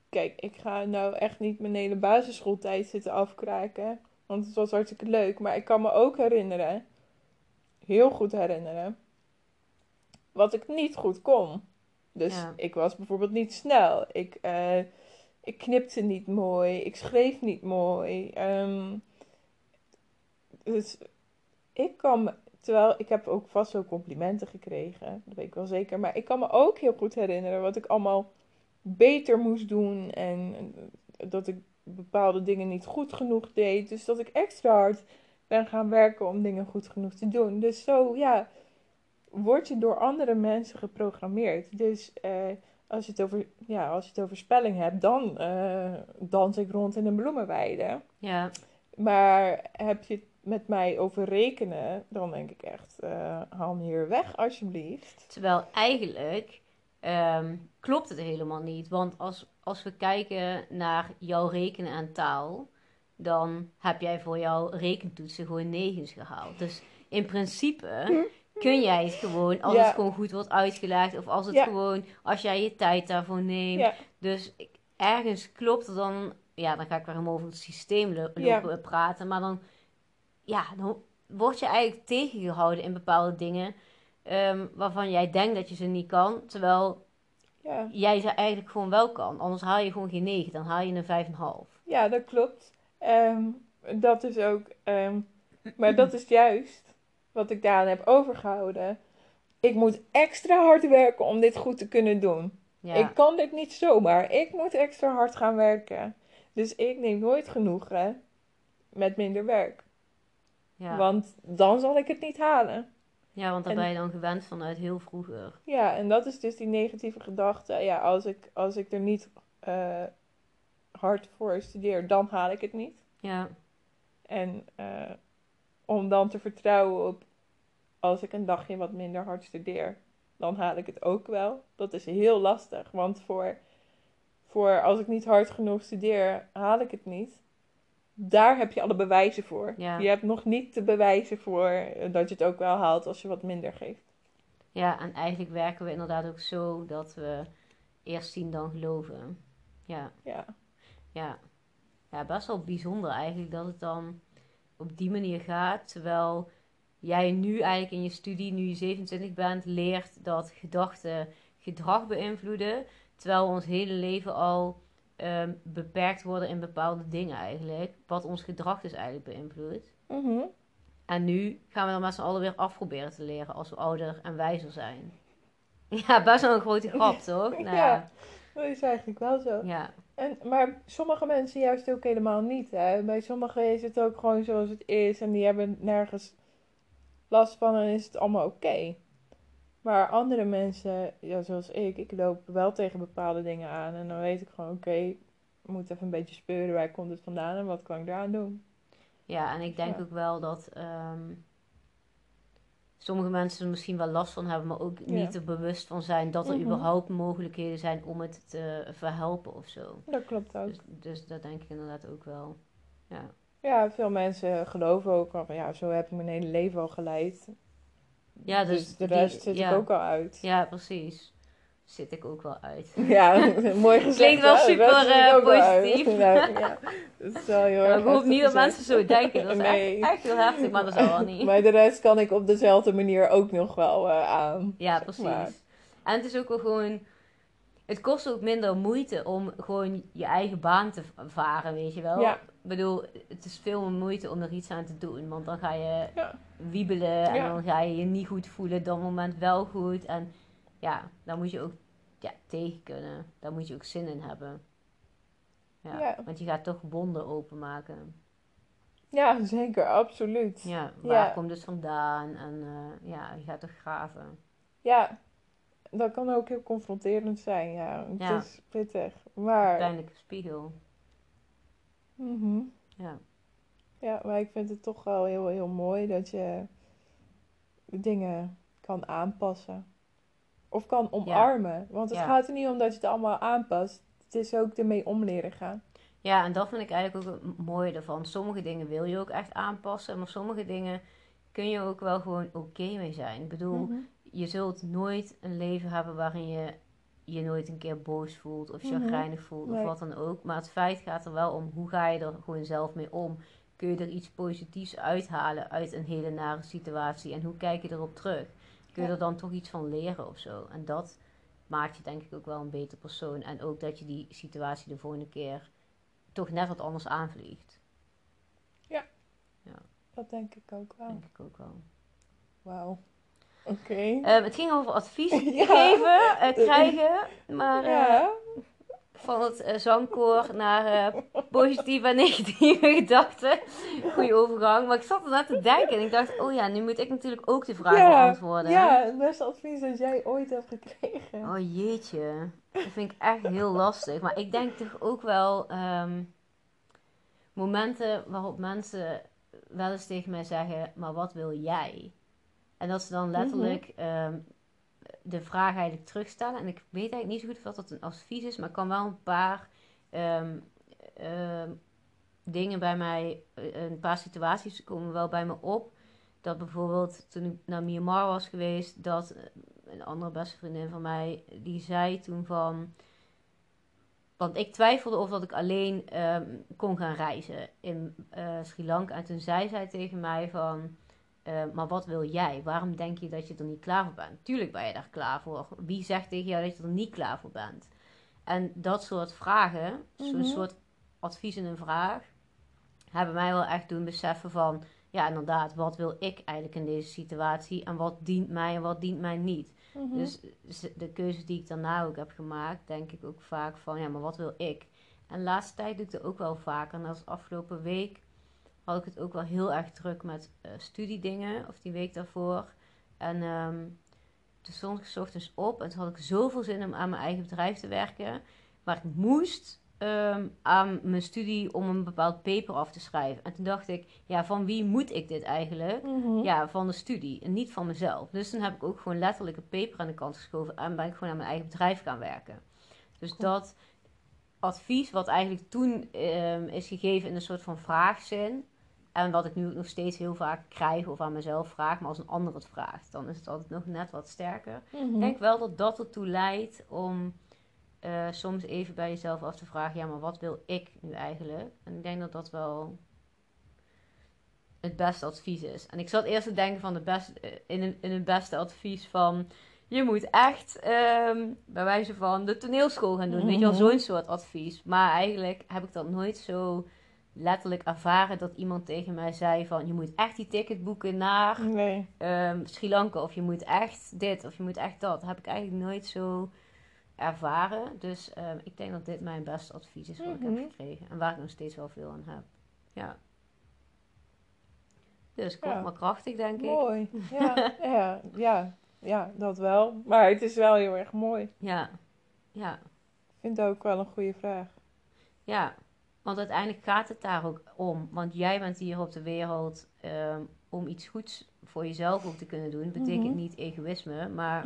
Kijk, ik ga nou echt niet mijn hele basisschooltijd zitten afkraken. Want het was hartstikke leuk. Maar ik kan me ook herinneren, heel goed herinneren, wat ik niet goed kon. Dus Ja. ik was bijvoorbeeld niet snel. Ik, eh, ik knipte niet mooi. Ik schreef niet mooi. Ehm, dus ik kan me, terwijl ik heb ook vast wel complimenten gekregen, dat weet ik wel zeker. Maar ik kan me ook heel goed herinneren wat ik allemaal beter moest doen. En eh, dat ik bepaalde dingen niet goed genoeg deed. Dus dat ik extra hard ben gaan werken om dingen goed genoeg te doen. Dus zo, ja, word je door andere mensen geprogrammeerd. Dus eh, als, je het over, ja, als je het over spelling hebt, dan eh, dans ik rond in een bloemenweide. Ja, Maar heb je het met mij over rekenen, dan denk ik echt, eh, haal me hier weg alsjeblieft. terwijl eigenlijk ehm, klopt het helemaal niet. Want als, als we kijken naar jouw rekenen en taal, dan heb jij voor jouw rekentoetsen gewoon negens gehaald. Dus in principe kun jij het gewoon, als Ja. het gewoon goed wordt uitgelegd, of als het Ja. gewoon, als jij je tijd daarvoor neemt. Ja, Dus ik- ergens klopt dan, ja, dan ga ik weer helemaal over het systeem lopen praten, maar dan, ja, dan word je eigenlijk tegengehouden in bepaalde dingen ehm, waarvan jij denkt dat je ze niet kan, terwijl ja. jij ze eigenlijk gewoon wel kan. Anders haal je gewoon geen 9, dan haal je een 5,5. ja, dat klopt. Ehm, dat is ook, ehm, maar dat is juist wat ik daaraan heb overgehouden. Ik moet extra hard werken om dit goed te kunnen doen. Ja, Ik kan dit niet zomaar. Ik moet extra hard gaan werken. Dus ik neem nooit genoegen met minder werk. Ja, Want dan zal ik het niet halen. ja want daar en- ben je dan gewend vanuit heel vroeger. Ja, en dat is dus die negatieve gedachte. Ja, als ik, als ik er niet eh, hard voor studeer, dan haal ik het niet. Ja, En eh, om dan te vertrouwen op als ik een dagje wat minder hard studeer, dan haal ik het ook wel. Dat is heel lastig, want voor, voor als ik niet hard genoeg studeer, haal ik het niet. Daar heb je alle bewijzen voor. Ja. Je hebt nog niet de bewijzen voor eh, dat je het ook wel haalt als je wat minder geeft. ja, en eigenlijk werken we inderdaad ook zo dat we eerst zien dan geloven. Ja, Ja, ja. Ja, best wel bijzonder eigenlijk dat het dan op die manier gaat. Terwijl jij nu eigenlijk in je studie, nu je 27 bent, leert dat gedachten gedrag beïnvloeden. Terwijl we ons hele leven al ehm, beperkt worden in bepaalde dingen eigenlijk. Wat ons gedrag dus eigenlijk beïnvloedt. Mhm. En nu gaan we dan met z'n allen weer afproberen te leren als we ouder en wijzer zijn. [laughs] Ja, best wel een grote grap, [laughs] toch? Nou, Ja. dat is eigenlijk wel zo. ja. En, maar sommige mensen juist ook helemaal niet. Hè? Bij sommigen is het ook gewoon zoals het is en die hebben nergens last van en is het allemaal oké. Maar andere mensen, ja, zoals ik, ik loop wel tegen bepaalde dingen aan en dan weet ik gewoon oké, ik moet even een beetje speuren waar komt het vandaan en wat kan ik eraan doen. Ja, en ik denk Ja. ook wel dat ehm, sommige mensen er misschien wel last van hebben, maar ook Ja. niet er bewust van zijn dat er Mhm. überhaupt mogelijkheden zijn om het te verhelpen of zo. Dat klopt ook. Dus, dus dat denk ik inderdaad ook wel. Ja, Ja, veel mensen geloven ook al van ja, zo heb ik mijn hele leven al geleid. ja Dus, dus de die- rest zit ja. ik ook al uit. Ja, precies. Zit ik ook wel uit. [laughs] Ja, mooi gezegd. Klinkt wel hè? Super, eh, positief. [laughs] Nou, ja, dat is wel heel Ja, erg ik hoop niet dat mensen zo denken. Dat is Nee. echt, echt heel heftig, maar dat zal wel niet. [laughs] Maar de rest kan ik op dezelfde manier ook nog wel eh, aan. Ja, precies. maar. En het is ook wel gewoon. Het kost ook minder moeite om gewoon je eigen baan te varen, weet je wel. Ja. Ik bedoel, het is veel meer moeite om er iets aan te doen. Want dan ga je Ja. wiebelen en Ja. dan ga je je niet goed voelen. Dat moment wel goed. En ja, daar moet je ook ja, tegen kunnen. Daar moet je ook zin in hebben. Ja, Ja. Want je gaat toch wonden openmaken. Ja, zeker, absoluut. Ja. Ja, waar Ja. komt het vandaan? En eh, ja, je gaat toch graven. dat kan ook heel confronterend zijn. Ja, het Ja. is pittig. Maar, Pijnlijke spiegel. Mhm. Ja. ja, maar ik vind het toch wel heel, heel mooi dat je dingen kan aanpassen. Of kan omarmen. Want het Ja. gaat er niet om dat je het allemaal aanpast. Het is ook ermee om leren gaan. Ja, en dat vind ik eigenlijk ook het mooie ervan. Sommige dingen wil je ook echt aanpassen, maar sommige dingen kun je ook wel gewoon oké mee zijn. Ik bedoel, Mhm. je zult nooit een leven hebben waarin je je nooit een keer boos voelt of Mhm. chagrijnig voelt Nee. of wat dan ook. Maar het feit gaat er wel om, hoe ga je er gewoon zelf mee om? Kun je er iets positiefs uithalen uit een hele nare situatie en hoe kijk je erop terug? Kun je Ja. er dan toch iets van leren of zo? En dat maakt je denk ik ook wel een beter persoon. En ook dat je die situatie de volgende keer toch net wat anders aanvliegt. Dat denk ik ook wel. Denk ik ook wel. Wauw. Oké. Ehm, het ging over advies [laughs] Ja. geven, eh, krijgen. Maar eh, van het eh, zangkoor naar eh, positieve en negatieve [laughs] gedachten. Goeie overgang. Maar ik zat er net te denken en ik dacht, oh ja, nu moet ik natuurlijk ook de vraag beantwoorden. Ja, het beste advies dat jij ooit hebt gekregen. Oh jeetje, dat vind ik echt heel lastig. Maar ik denk toch ook wel ehm, momenten waarop mensen wel eens tegen mij zeggen, maar wat wil jij? En dat ze dan letterlijk ehm, de vraag eigenlijk terugstellen. En ik weet eigenlijk niet zo goed of dat een advies is, maar ik kan wel een paar ehm, ehm, dingen bij mij, eh, een paar situaties komen wel bij me op. Dat bijvoorbeeld toen ik naar Myanmar was geweest, dat eh, een andere beste vriendin van mij, die zei toen van... Want ik twijfelde of dat ik alleen kon gaan reizen in eh, Sri Lanka. En toen zei zij tegen mij van... eh, maar wat wil jij? Waarom denk je dat je er niet klaar voor bent? Tuurlijk ben je daar klaar voor. Wie zegt tegen jou dat je er niet klaar voor bent? En dat soort vragen, zo'n Mhm. soort advies in een vraag, hebben mij wel echt doen beseffen van... Ja, inderdaad, wat wil ik eigenlijk in deze situatie? En wat dient mij en wat dient mij niet? Mhm. Dus de keuzes die ik daarna ook heb gemaakt, denk ik ook vaak van, ja, maar wat wil ik? En de laatste tijd doe ik dat ook wel vaker. En dat is afgelopen week had ik het ook wel heel erg druk met uh, studiedingen, of die week daarvoor. En ehm, toen stond ik ochtends op en toen had ik zoveel zin om aan mijn eigen bedrijf te werken. Maar ik moest ehm, aan mijn studie om een bepaald paper af te schrijven. En toen dacht ik, ja, van wie moet ik dit eigenlijk? Mhm. Ja, van de studie en niet van mezelf. Dus toen heb ik ook gewoon letterlijk een paper aan de kant geschoven en ben ik gewoon aan mijn eigen bedrijf gaan werken. Dus dat advies, wat eigenlijk toen ehm, is gegeven in een soort van vraagzin. En wat ik nu nog steeds heel vaak krijg of aan mezelf vraag, maar als een ander het vraagt, dan is het altijd nog net wat sterker. Mhm. Ik denk wel dat dat ertoe leidt om eh, soms even bij jezelf af te vragen: ja, maar wat wil ik nu eigenlijk? En ik denk dat dat wel het beste advies is. En ik zat eerst te denken van de best, eh, in, een, in het beste advies van. Je moet echt ehm, bij wijze van de toneelschool gaan doen. Weet je wel, Mhm. zo'n soort advies. Maar eigenlijk heb ik dat nooit zo letterlijk ervaren dat iemand tegen mij zei van... je moet echt die ticket boeken naar Nee. ehm, Sri Lanka of je moet echt dit of je moet echt dat. Dat heb ik eigenlijk nooit zo ervaren. Dus ehm, ik denk dat dit mijn beste advies is wat ik Mhm. heb gekregen. En waar ik nog steeds wel veel aan heb. Ja. Dus kort Ja. maar krachtig, denk ik. Mooi. Ja, [laughs] ja, ja, ja, dat wel. Maar het is wel heel erg mooi. Ja. Ja. Ik vind het ook wel een goede vraag. Ja. Want uiteindelijk gaat het daar ook om. Want jij bent hier op de wereld ehm, om iets goeds voor jezelf ook te kunnen doen. Betekent Mhm. niet egoïsme, maar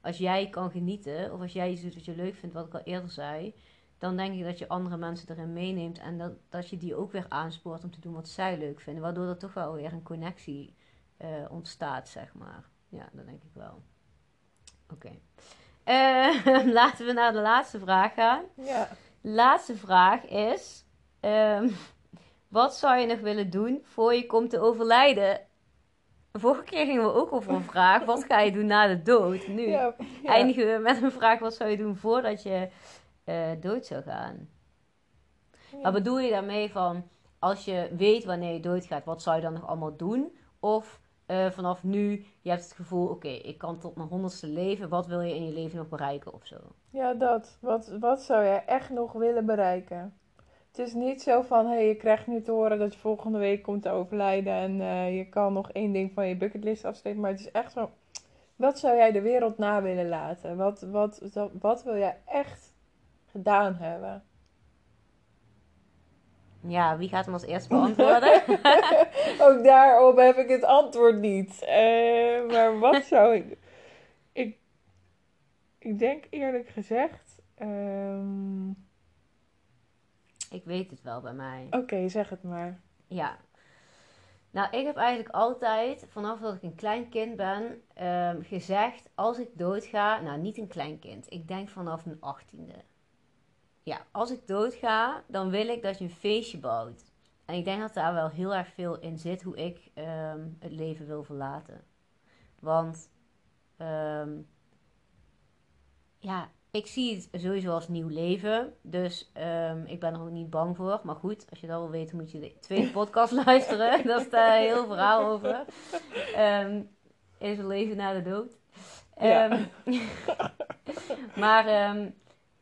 als jij kan genieten, of als jij iets doet wat je leuk vindt, wat ik al eerder zei, dan denk ik dat je andere mensen erin meeneemt en dat, dat je die ook weer aanspoort om te doen wat zij leuk vinden, waardoor er toch wel weer een connectie eh, ontstaat, zeg maar. Ja, dat denk ik wel. Oké. Eh, [laughs] laten we naar de laatste vraag gaan. Ja. Laatste vraag is: ehm, wat zou je nog willen doen voor je komt te overlijden? Vorige keer gingen we ook over een vraag: wat ga je doen na de dood? Nu Ja, ja. eindigen we met een vraag: wat zou je doen voordat je eh, dood zou gaan? Ja. Maar bedoel je daarmee van als je weet wanneer je doodgaat, wat zou je dan nog allemaal doen? Of eh, vanaf nu, je hebt het gevoel: oké, ik kan tot mijn honderdste leven, wat wil je in je leven nog bereiken of zo? Ja, dat. Wat, wat zou jij echt nog willen bereiken? Het is niet zo van, hé, hey, je krijgt nu te horen dat je volgende week komt te overlijden en eh, je kan nog één ding van je bucketlist afsteken. Maar het is echt zo, wat zou jij de wereld na willen laten? Wat, wat, wat, wat wil jij echt gedaan hebben? Ja, wie gaat hem als eerste beantwoorden? [laughs] Ook daarop heb ik het antwoord niet. Eh, maar wat zou ik... Ik, ik denk eerlijk gezegd... ehm, ik weet het wel bij mij. Oké, zeg het maar. Ja. Nou, ik heb eigenlijk altijd, vanaf dat ik een klein kind ben, ehm, gezegd: als ik doodga, nou niet een klein kind, ik denk vanaf mijn achttiende. Ja, als ik doodga, dan wil ik dat je een feestje bouwt. En ik denk dat daar wel heel erg veel in zit hoe ik ehm, het leven wil verlaten. Want, ehm, ja, ik zie het sowieso als nieuw leven. Dus ehm, ik ben er ook niet bang voor. Maar goed, als je dat wil weten, moet je de tweede [laughs] podcast luisteren. [laughs] Daar staat een heel verhaal over. Ehm, is er leven na de dood? Ja. Ehm, [laughs] maar ehm,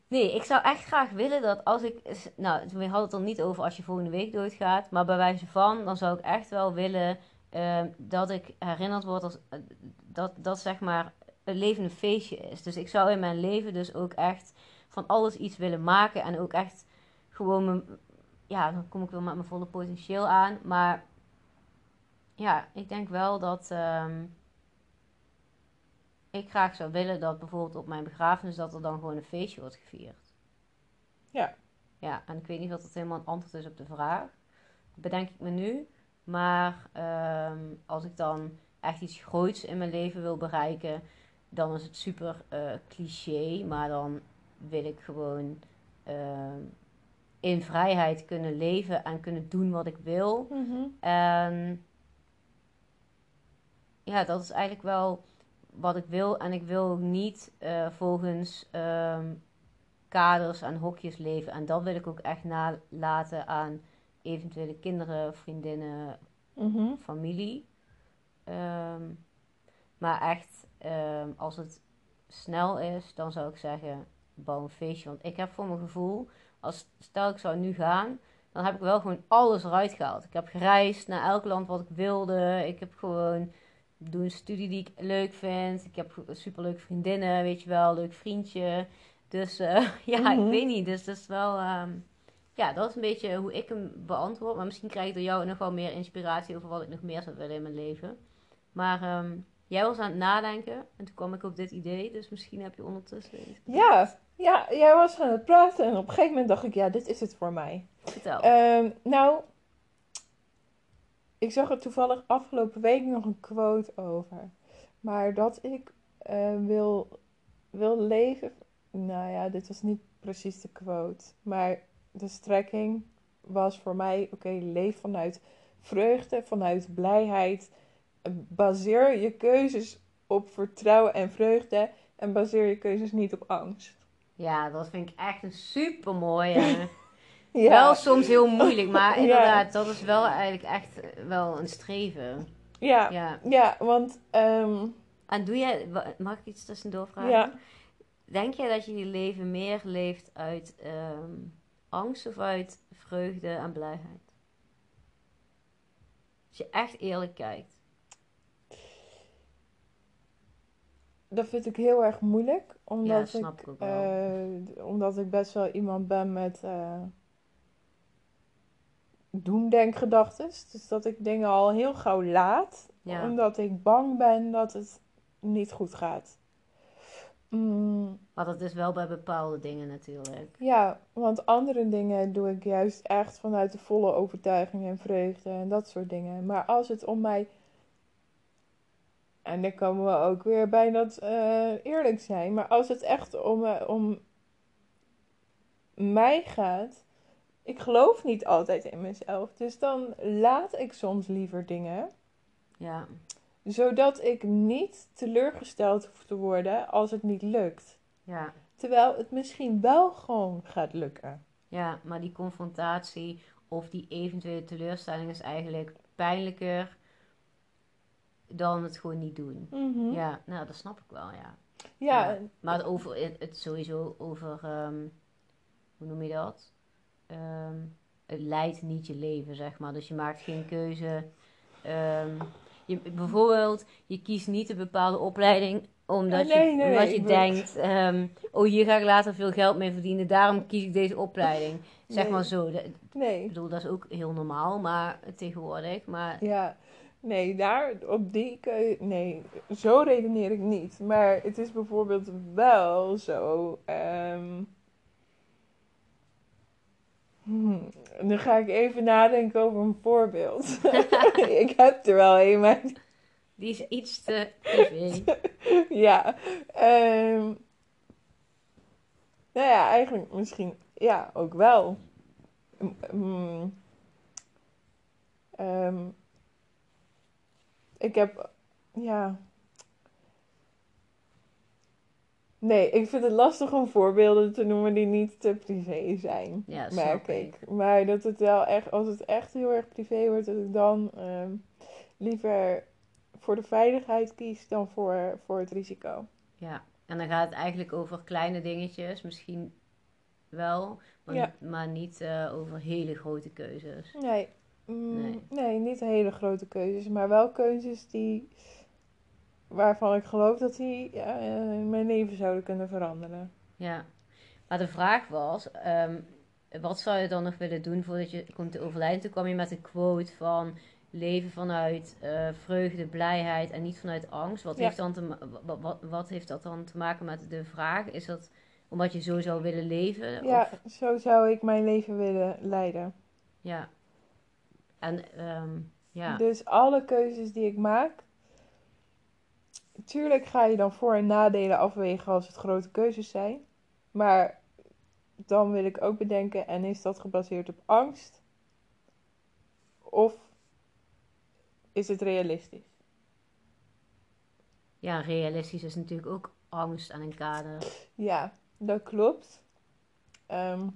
nee, ik zou echt graag willen dat als ik... Nou, we hadden het er niet over als je volgende week doodgaat. Maar bij wijze van, dan zou ik echt wel willen dat ik herinnerd word als... eh, dat, dat zeg maar het leven een feestje is. Dus ik zou in mijn leven dus ook echt van alles iets willen maken. En ook echt gewoon mijn... Ja, dan kom ik wel met mijn volle potentieel aan. Maar ja, ik denk wel dat... ehm, ik graag zou willen dat bijvoorbeeld op mijn begrafenis dat er dan gewoon een feestje wordt gevierd. Ja. Ja, en ik weet niet of dat helemaal een antwoord is op de vraag. Dat bedenk ik me nu. Maar ehm, als ik dan echt iets groots in mijn leven wil bereiken, dan is het super eh, cliché. Maar dan wil ik gewoon ehm, in vrijheid kunnen leven en kunnen doen wat ik wil. Mhm. En ja, dat is eigenlijk wel wat ik wil. En ik wil ook niet eh, volgens ehm, kaders en hokjes leven. En dat wil ik ook echt nalaten aan eventuele kinderen, vriendinnen, Mhm. familie. Ehm, maar echt, ehm, als het snel is, dan zou ik zeggen, bouw een feestje. Want ik heb voor mijn gevoel, als stel ik zou nu gaan, dan heb ik wel gewoon alles eruit gehaald. Ik heb gereisd naar elk land wat ik wilde. Ik heb gewoon doe een studie die ik leuk vind. Ik heb superleuke vriendinnen, weet je wel, leuk vriendje. Dus eh, [laughs] ja, ik Mhm. weet niet. Dus dat is wel, ehm, ja, dat is een beetje hoe ik hem beantwoord. Maar misschien krijg ik door jou nog wel meer inspiratie over wat ik nog meer zou willen in mijn leven. Maar ehm, jij was aan het nadenken en toen kwam ik op dit idee. Dus misschien heb je ondertussen iets Ja, ja, jij was aan het praten en op een gegeven moment dacht ik, ja, dit is het voor mij. Vertel. Ehm, nou, ik zag er toevallig afgelopen week nog een quote over. Maar dat ik eh, wil, wil leven. Nou ja, dit was niet precies de quote. Maar de strekking was voor mij: oké, leef vanuit vreugde, vanuit blijheid. Baseer je keuzes op vertrouwen en vreugde. En baseer je keuzes niet op angst. ja, dat vind ik echt een super mooie. [laughs] Ja, Wel soms heel moeilijk, maar Ja. inderdaad, dat is wel eigenlijk echt wel een streven. ja, ja. Ja. want. ehm, En doe jij, mag ik iets tussendoor vragen? Ja. Denk jij dat je je leven meer leeft uit ehm, angst of uit vreugde en blijheid? Als je echt eerlijk kijkt. Dat vind ik heel erg moeilijk. Omdat, Ja, ik wel. eh, omdat ik best wel iemand ben met eh doemdenkgedachten. Dus dat ik dingen al heel gauw laat. Ja. Omdat ik bang ben dat het niet goed gaat. Mm, Maar dat is wel bij bepaalde dingen natuurlijk. ja, want andere dingen doe ik juist echt vanuit de volle overtuiging en vreugde en dat soort dingen. Maar als het om mij. En dan komen we ook weer bij dat eh, eerlijk zijn. Maar als het echt om, eh, om mij gaat. Ik geloof niet altijd in mezelf. Dus dan laat ik soms liever dingen. Ja, Zodat ik niet teleurgesteld hoef te worden als het niet lukt. ja, Terwijl het misschien wel gewoon gaat lukken. ja, maar die confrontatie of die eventuele teleurstelling is eigenlijk pijnlijker dan het gewoon niet doen. Mhm. Ja, nou, dat snap ik wel, ja. Ja, Ja. Maar het, over, het, het sowieso over, ehm, hoe noem je dat? Ehm, het leidt niet je leven, zeg maar. Dus je maakt geen keuze. Ehm, je, bijvoorbeeld, je kiest niet een bepaalde opleiding omdat Nee, je, nee, nee, omdat je ik denkt, oh hier ga ik later veel geld mee verdienen, daarom kies ik deze opleiding. Zeg maar zo. Dat- ik nee. bedoel, dat is ook heel normaal, maar tegenwoordig. Maar Ja, nee, daar op die keu- Nee, zo redeneer ik niet. Maar het is bijvoorbeeld wel zo. ehm, hmm, dan ga ik even nadenken over een voorbeeld. [laughs] ik heb er wel een, maar die is iets te [laughs] ja. ehm, nou ja, eigenlijk misschien. Ja, ook wel. Ehm, ik heb. Ja. Nee, ik vind het lastig om voorbeelden te noemen die niet te privé zijn. Ja, merk ik. ik. Maar dat het wel echt, als het echt heel erg privé wordt, dat ik dan ehm, liever voor de veiligheid kies dan voor, voor het risico. Ja, en dan gaat het eigenlijk over kleine dingetjes, misschien wel, maar, Ja. maar niet eh, over hele grote keuzes. Nee. Mm, Nee. nee. niet hele grote keuzes, maar wel keuzes die, waarvan ik geloof dat die ja, eh, mijn leven zouden kunnen veranderen. Ja, maar de vraag was, ehm, wat zou je dan nog willen doen voordat je komt te overlijden? Toen kwam je met een quote van leven vanuit eh, vreugde, blijheid en niet vanuit angst. Wat, Ja. heeft dan te, ma- wat, wat, wat heeft dat dan te maken met de vraag? Is dat omdat je zo zou willen leven? Ja, Of, zo zou ik mijn leven willen leiden. ja. En ehm, ja, Dus alle keuzes die ik maak. Tuurlijk ga je dan voor- en nadelen afwegen als het grote keuzes zijn. Maar dan wil ik ook bedenken: en is dat gebaseerd op angst? Of is het realistisch? ja, realistisch is natuurlijk ook angst aan een kader. Ja, dat klopt. Ehm,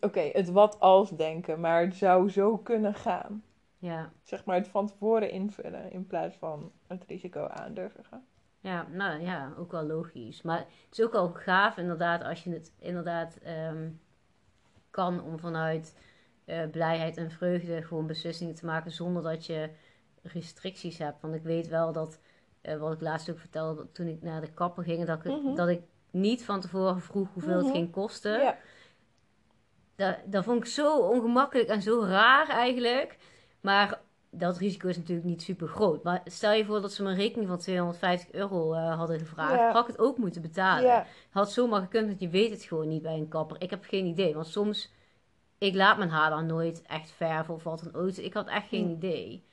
Oké, het wat als denken, maar het zou zo kunnen gaan. Ja. Zeg maar het van tevoren invullen in plaats van het risico aandurven. gaan. Ja, nou ja, ook wel logisch. Maar het is ook wel gaaf inderdaad als je het inderdaad ehm, kan om vanuit eh, blijheid en vreugde gewoon beslissingen te maken zonder dat je restricties hebt. Want ik weet wel dat, eh, wat ik laatst ook vertelde toen ik naar de kapper ging, dat ik, Mhm. dat ik niet van tevoren vroeg hoeveel Mhm. het ging kosten. Ja. Dat, dat vond ik zo ongemakkelijk en zo raar eigenlijk. Maar dat risico is natuurlijk niet super groot. Maar stel je voor dat ze me een rekening van 250 euro eh, hadden gevraagd. Ja. Had ik het ook moeten betalen. Ja. Had zomaar gekund, want je weet het gewoon niet bij een kapper. Ik heb geen idee. Want soms, ik laat mijn haar dan nooit echt verven of wat dan ook. Ik had echt geen Hm. idee.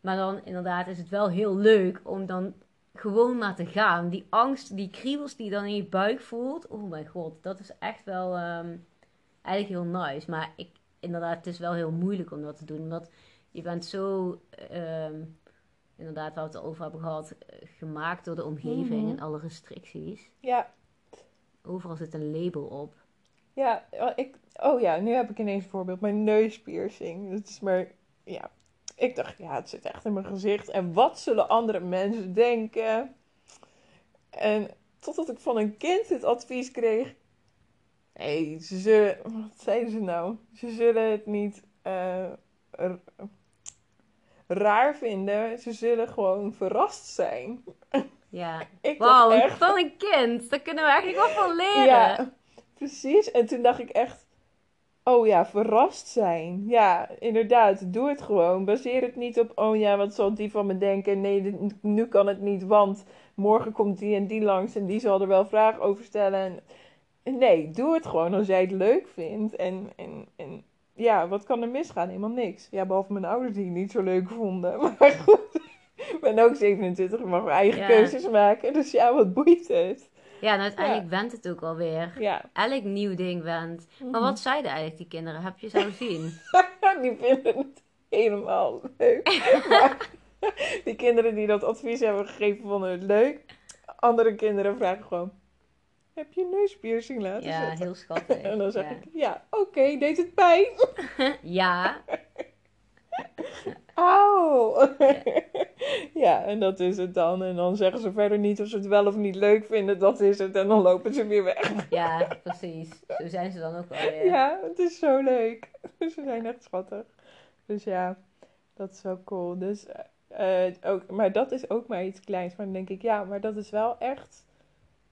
Maar dan inderdaad is het wel heel leuk om dan gewoon maar te gaan. Die angst, die kriebels die je dan in je buik voelt. Oh mijn god, dat is echt wel ehm, eigenlijk heel nice. Maar ik, inderdaad, het is wel heel moeilijk om dat te doen. Omdat je bent zo, ehm, inderdaad, waar we het over hebben gehad, eh, gemaakt door de omgeving Mhm. en alle restricties. Ja. Overal zit een label op. Ja, ik, oh ja, nu heb ik ineens een voorbeeld. Mijn neuspiercing. Dat is maar, ja. Ik dacht, ja, het zit echt in mijn gezicht. En wat zullen andere mensen denken? En totdat ik van een kind het advies kreeg. Nee, ze zullen, wat zeiden ze nou? Ze zullen het niet eh, raar vinden. Ze zullen gewoon verrast zijn. Ja. [laughs] Ik Wauw, echt, van een kind. Daar kunnen we eigenlijk wel van [laughs] leren. Ja, precies. En toen dacht ik echt, oh ja, verrast zijn. Ja, inderdaad, doe het gewoon. Baseer het niet op, oh ja, wat zal die van me denken? Nee, dit- nu kan het niet, want morgen komt die en die langs en die zal er wel vragen over stellen. En, nee, doe het gewoon als jij het leuk vindt. En, en, en ja, wat kan er misgaan? Helemaal niks. Ja, behalve mijn ouders die het niet zo leuk vonden. [laughs] Maar goed, ik ben ook 27, ik mag mijn eigen Ja. keuzes maken. Dus ja, wat boeit het? Ja, en uiteindelijk went het ook alweer. Ja. Elk nieuw ding went. Maar Mhm. wat zeiden eigenlijk die kinderen? Heb je zo zien? [laughs] die vinden het helemaal leuk. [laughs] maar die kinderen die dat advies hebben gegeven, vonden het leuk. Andere kinderen vragen gewoon: Heb je een neuspiercing laten Ja, zetten? heel schattig. [laughs] En dan zeg ja. ik: Ja, oké, deed het pijn? [laughs] Ja, [laughs] Auw! ja, en dat is het dan. En dan zeggen ze verder niet of ze het wel of niet leuk vinden. Dat is het. En dan lopen ze weer weg. ja, precies. Zo zijn ze dan ook alweer. Ja, het is zo leuk. Ze zijn echt schattig. Dus ja, dat is wel cool. Dus, eh, eh, ook, maar dat is ook maar iets kleins. Maar dan denk ik, ja, maar dat is wel echt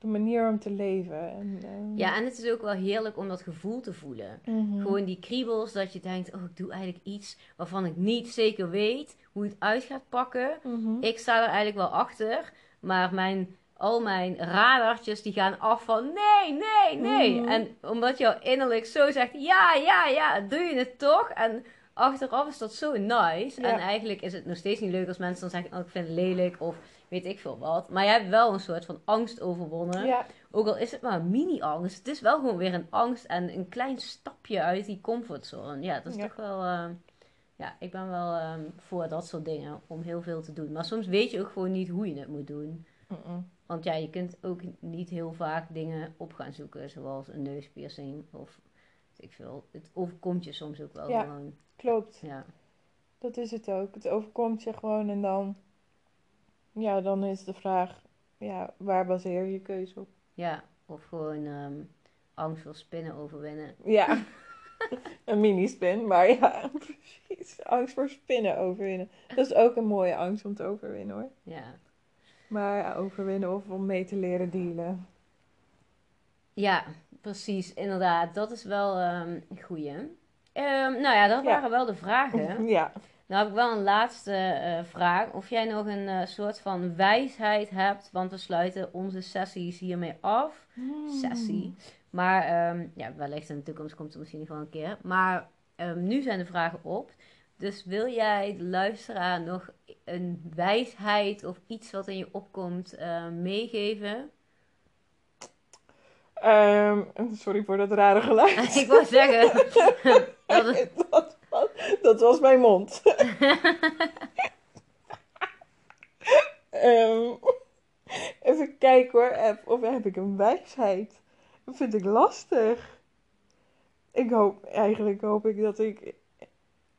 de manier om te leven. En, eh, Ja, en het is ook wel heerlijk om dat gevoel te voelen. mhm. Gewoon die kriebels, dat je denkt, oh, ik doe eigenlijk iets waarvan ik niet zeker weet hoe het uit gaat pakken. Mhm. Ik sta er eigenlijk wel achter, maar mijn, al mijn radartjes die gaan af van nee, nee, nee. Mhm. En omdat jouw innerlijk zo zegt, ja, ja, ja, doe je het toch? En achteraf is dat zo nice. Ja. En eigenlijk is het nog steeds niet leuk als mensen dan zeggen, oh, ik vind het lelijk of weet ik veel wat. Maar je hebt wel een soort van angst overwonnen. Ja, Ook al is het maar een mini-angst, het is wel gewoon weer een angst en een klein stapje uit die comfortzone. Ja, dat is Ja. toch wel. eh, ja, ik ben wel ehm, voor dat soort dingen om heel veel te doen. Maar soms weet je ook gewoon niet hoe je het moet doen. Want ja, je kunt ook niet heel vaak dingen op gaan zoeken, zoals een neuspiercing of ik veel. Het overkomt je soms ook wel Ja. gewoon. klopt. Ja. Dat is het ook. Het overkomt je gewoon en dan... Ja, dan is de vraag... Ja, waar baseer je je keuze op? ja, of gewoon ehm, angst voor spinnen overwinnen. Ja, [laughs] een mini-spin, maar ja, [laughs] precies. Angst voor spinnen overwinnen. Dat is ook een mooie angst om te overwinnen hoor. Ja. Maar ja, overwinnen of om mee te leren dealen. Ja, precies, inderdaad. Dat is wel ehm, een goeie. Ehm, nou ja, dat Ja. waren wel de vragen. [laughs] Ja. Nou heb ik wel een laatste eh, vraag. Of jij nog een eh, soort van wijsheid hebt, want we sluiten onze sessies hiermee af. Sessie. Maar ehm, ja, wellicht in de toekomst komt er misschien nog wel een keer. Maar ehm, nu zijn de vragen op. Dus wil jij de luisteraar nog een wijsheid of iets wat in je opkomt eh, meegeven? Ehm, sorry voor dat rare geluid. [laughs] ik wou zeggen. [laughs] [laughs] dat het- [laughs] dat, was, mijn mond. [laughs] Ehm, even kijken hoor. Heb- Of heb ik een wijsheid? Dat vind ik lastig. Ik hoop, eigenlijk hoop ik dat ik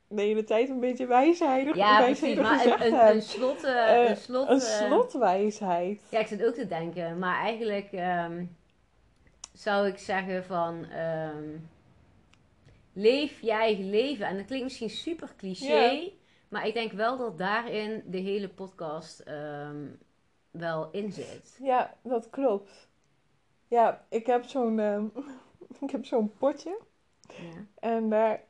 de hele tijd een beetje wijsheid, Ja, precies. Maar een, een, een slot... eh, Eh, een slot, Een eh, slotwijsheid. ja, ik zit ook te denken. Maar eigenlijk ehm, zou ik zeggen van... ehm, leef je eigen leven. En dat klinkt misschien super cliché, maar ik denk wel dat daarin de hele podcast ehm, wel in zit. Ja, dat klopt. Ja, ik heb zo'n ehm, [laughs] ik heb zo'n potje. Ja. En daar,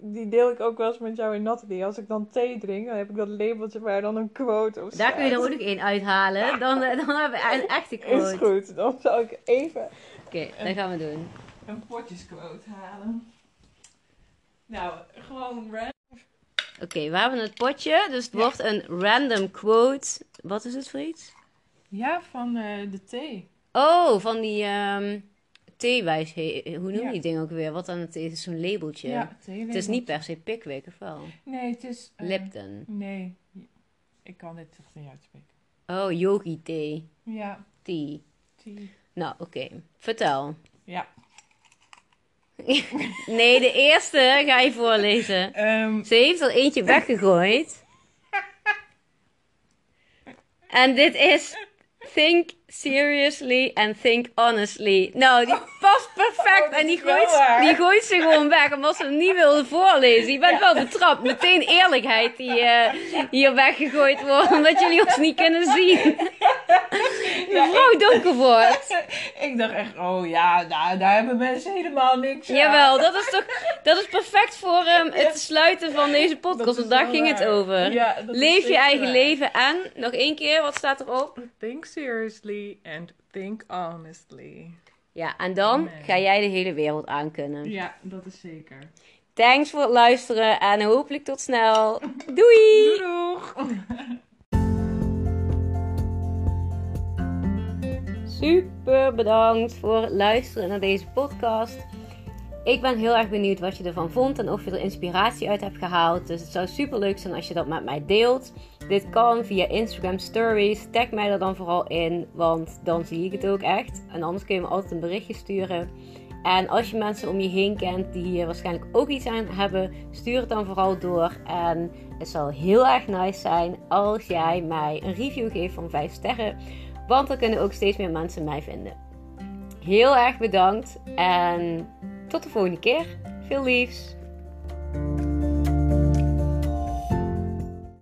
die deel ik ook wel eens met jou in Nathalie. Als ik dan thee drink, dan heb ik dat labeltje waar dan een quote op Daar kun je er staat. ook nog één uithalen. [laughs] Dan, eh, dan hebben we een echte Is quote. Oké, goed, dan zal ik even dat gaan we doen. Een potjesquote halen. Nou, gewoon random. Oké, we hebben het potje. Dus het Ja. wordt een random quote. Wat is het voor iets? Ja, van eh, de thee. Oh, van die ehm theewijsheid. Hoe noem je Ja. die ding ook weer? Wat dan het is, zo'n labeltje. Ja, thee. Het is niet per se Pickwick, of wel? Nee, het is... eh, Lipton. Nee, ik kan dit toch niet uitspreken. Oh, yogi thee. Ja, Tea. thee. Nou, oké. Vertel. Ja. [laughs] Nee, de eerste ga je voorlezen. Ehm, Ze heeft er eentje weggegooid. [laughs] En dit is Think seriously and think honestly. Nou, die past perfect. Oh, en die gooit, waar. die gooit ze gewoon weg omdat ze hem niet wilde voorlezen. Je bent Ja. wel betrapt. Meteen eerlijkheid die eh, hier weggegooid wordt. Omdat jullie ons niet kunnen zien. [laughs] Mevrouw Donkervoort. [laughs] ik dacht echt, oh ja, daar, daar hebben mensen helemaal niks aan. Jawel, dat is toch dat is perfect voor ehm, het sluiten van deze podcast. Want daar ging het over. Ja, Leef je eigen waar. leven en nog één keer, wat staat erop? Think seriously and think honestly. Ja, en dan ga jij de hele wereld aankunnen. Ja, dat is zeker. Thanks voor het luisteren en hopelijk tot snel. [laughs] Doei! Doeg! [laughs] Super bedankt voor het luisteren naar deze podcast. Ik ben heel erg benieuwd wat je ervan vond en of je er inspiratie uit hebt gehaald. Dus het zou super leuk zijn als je dat met mij deelt. Dit kan via Instagram Stories. Tag mij er dan vooral in, want dan zie ik het ook echt. En anders kun je me altijd een berichtje sturen. En als je mensen om je heen kent die hier waarschijnlijk ook iets aan hebben, stuur het dan vooral door. En het zal heel erg nice zijn als jij mij een review geeft van 5 sterren. Want dan kunnen ook steeds meer mensen mij vinden. Heel erg bedankt en tot de volgende keer. Veel liefs.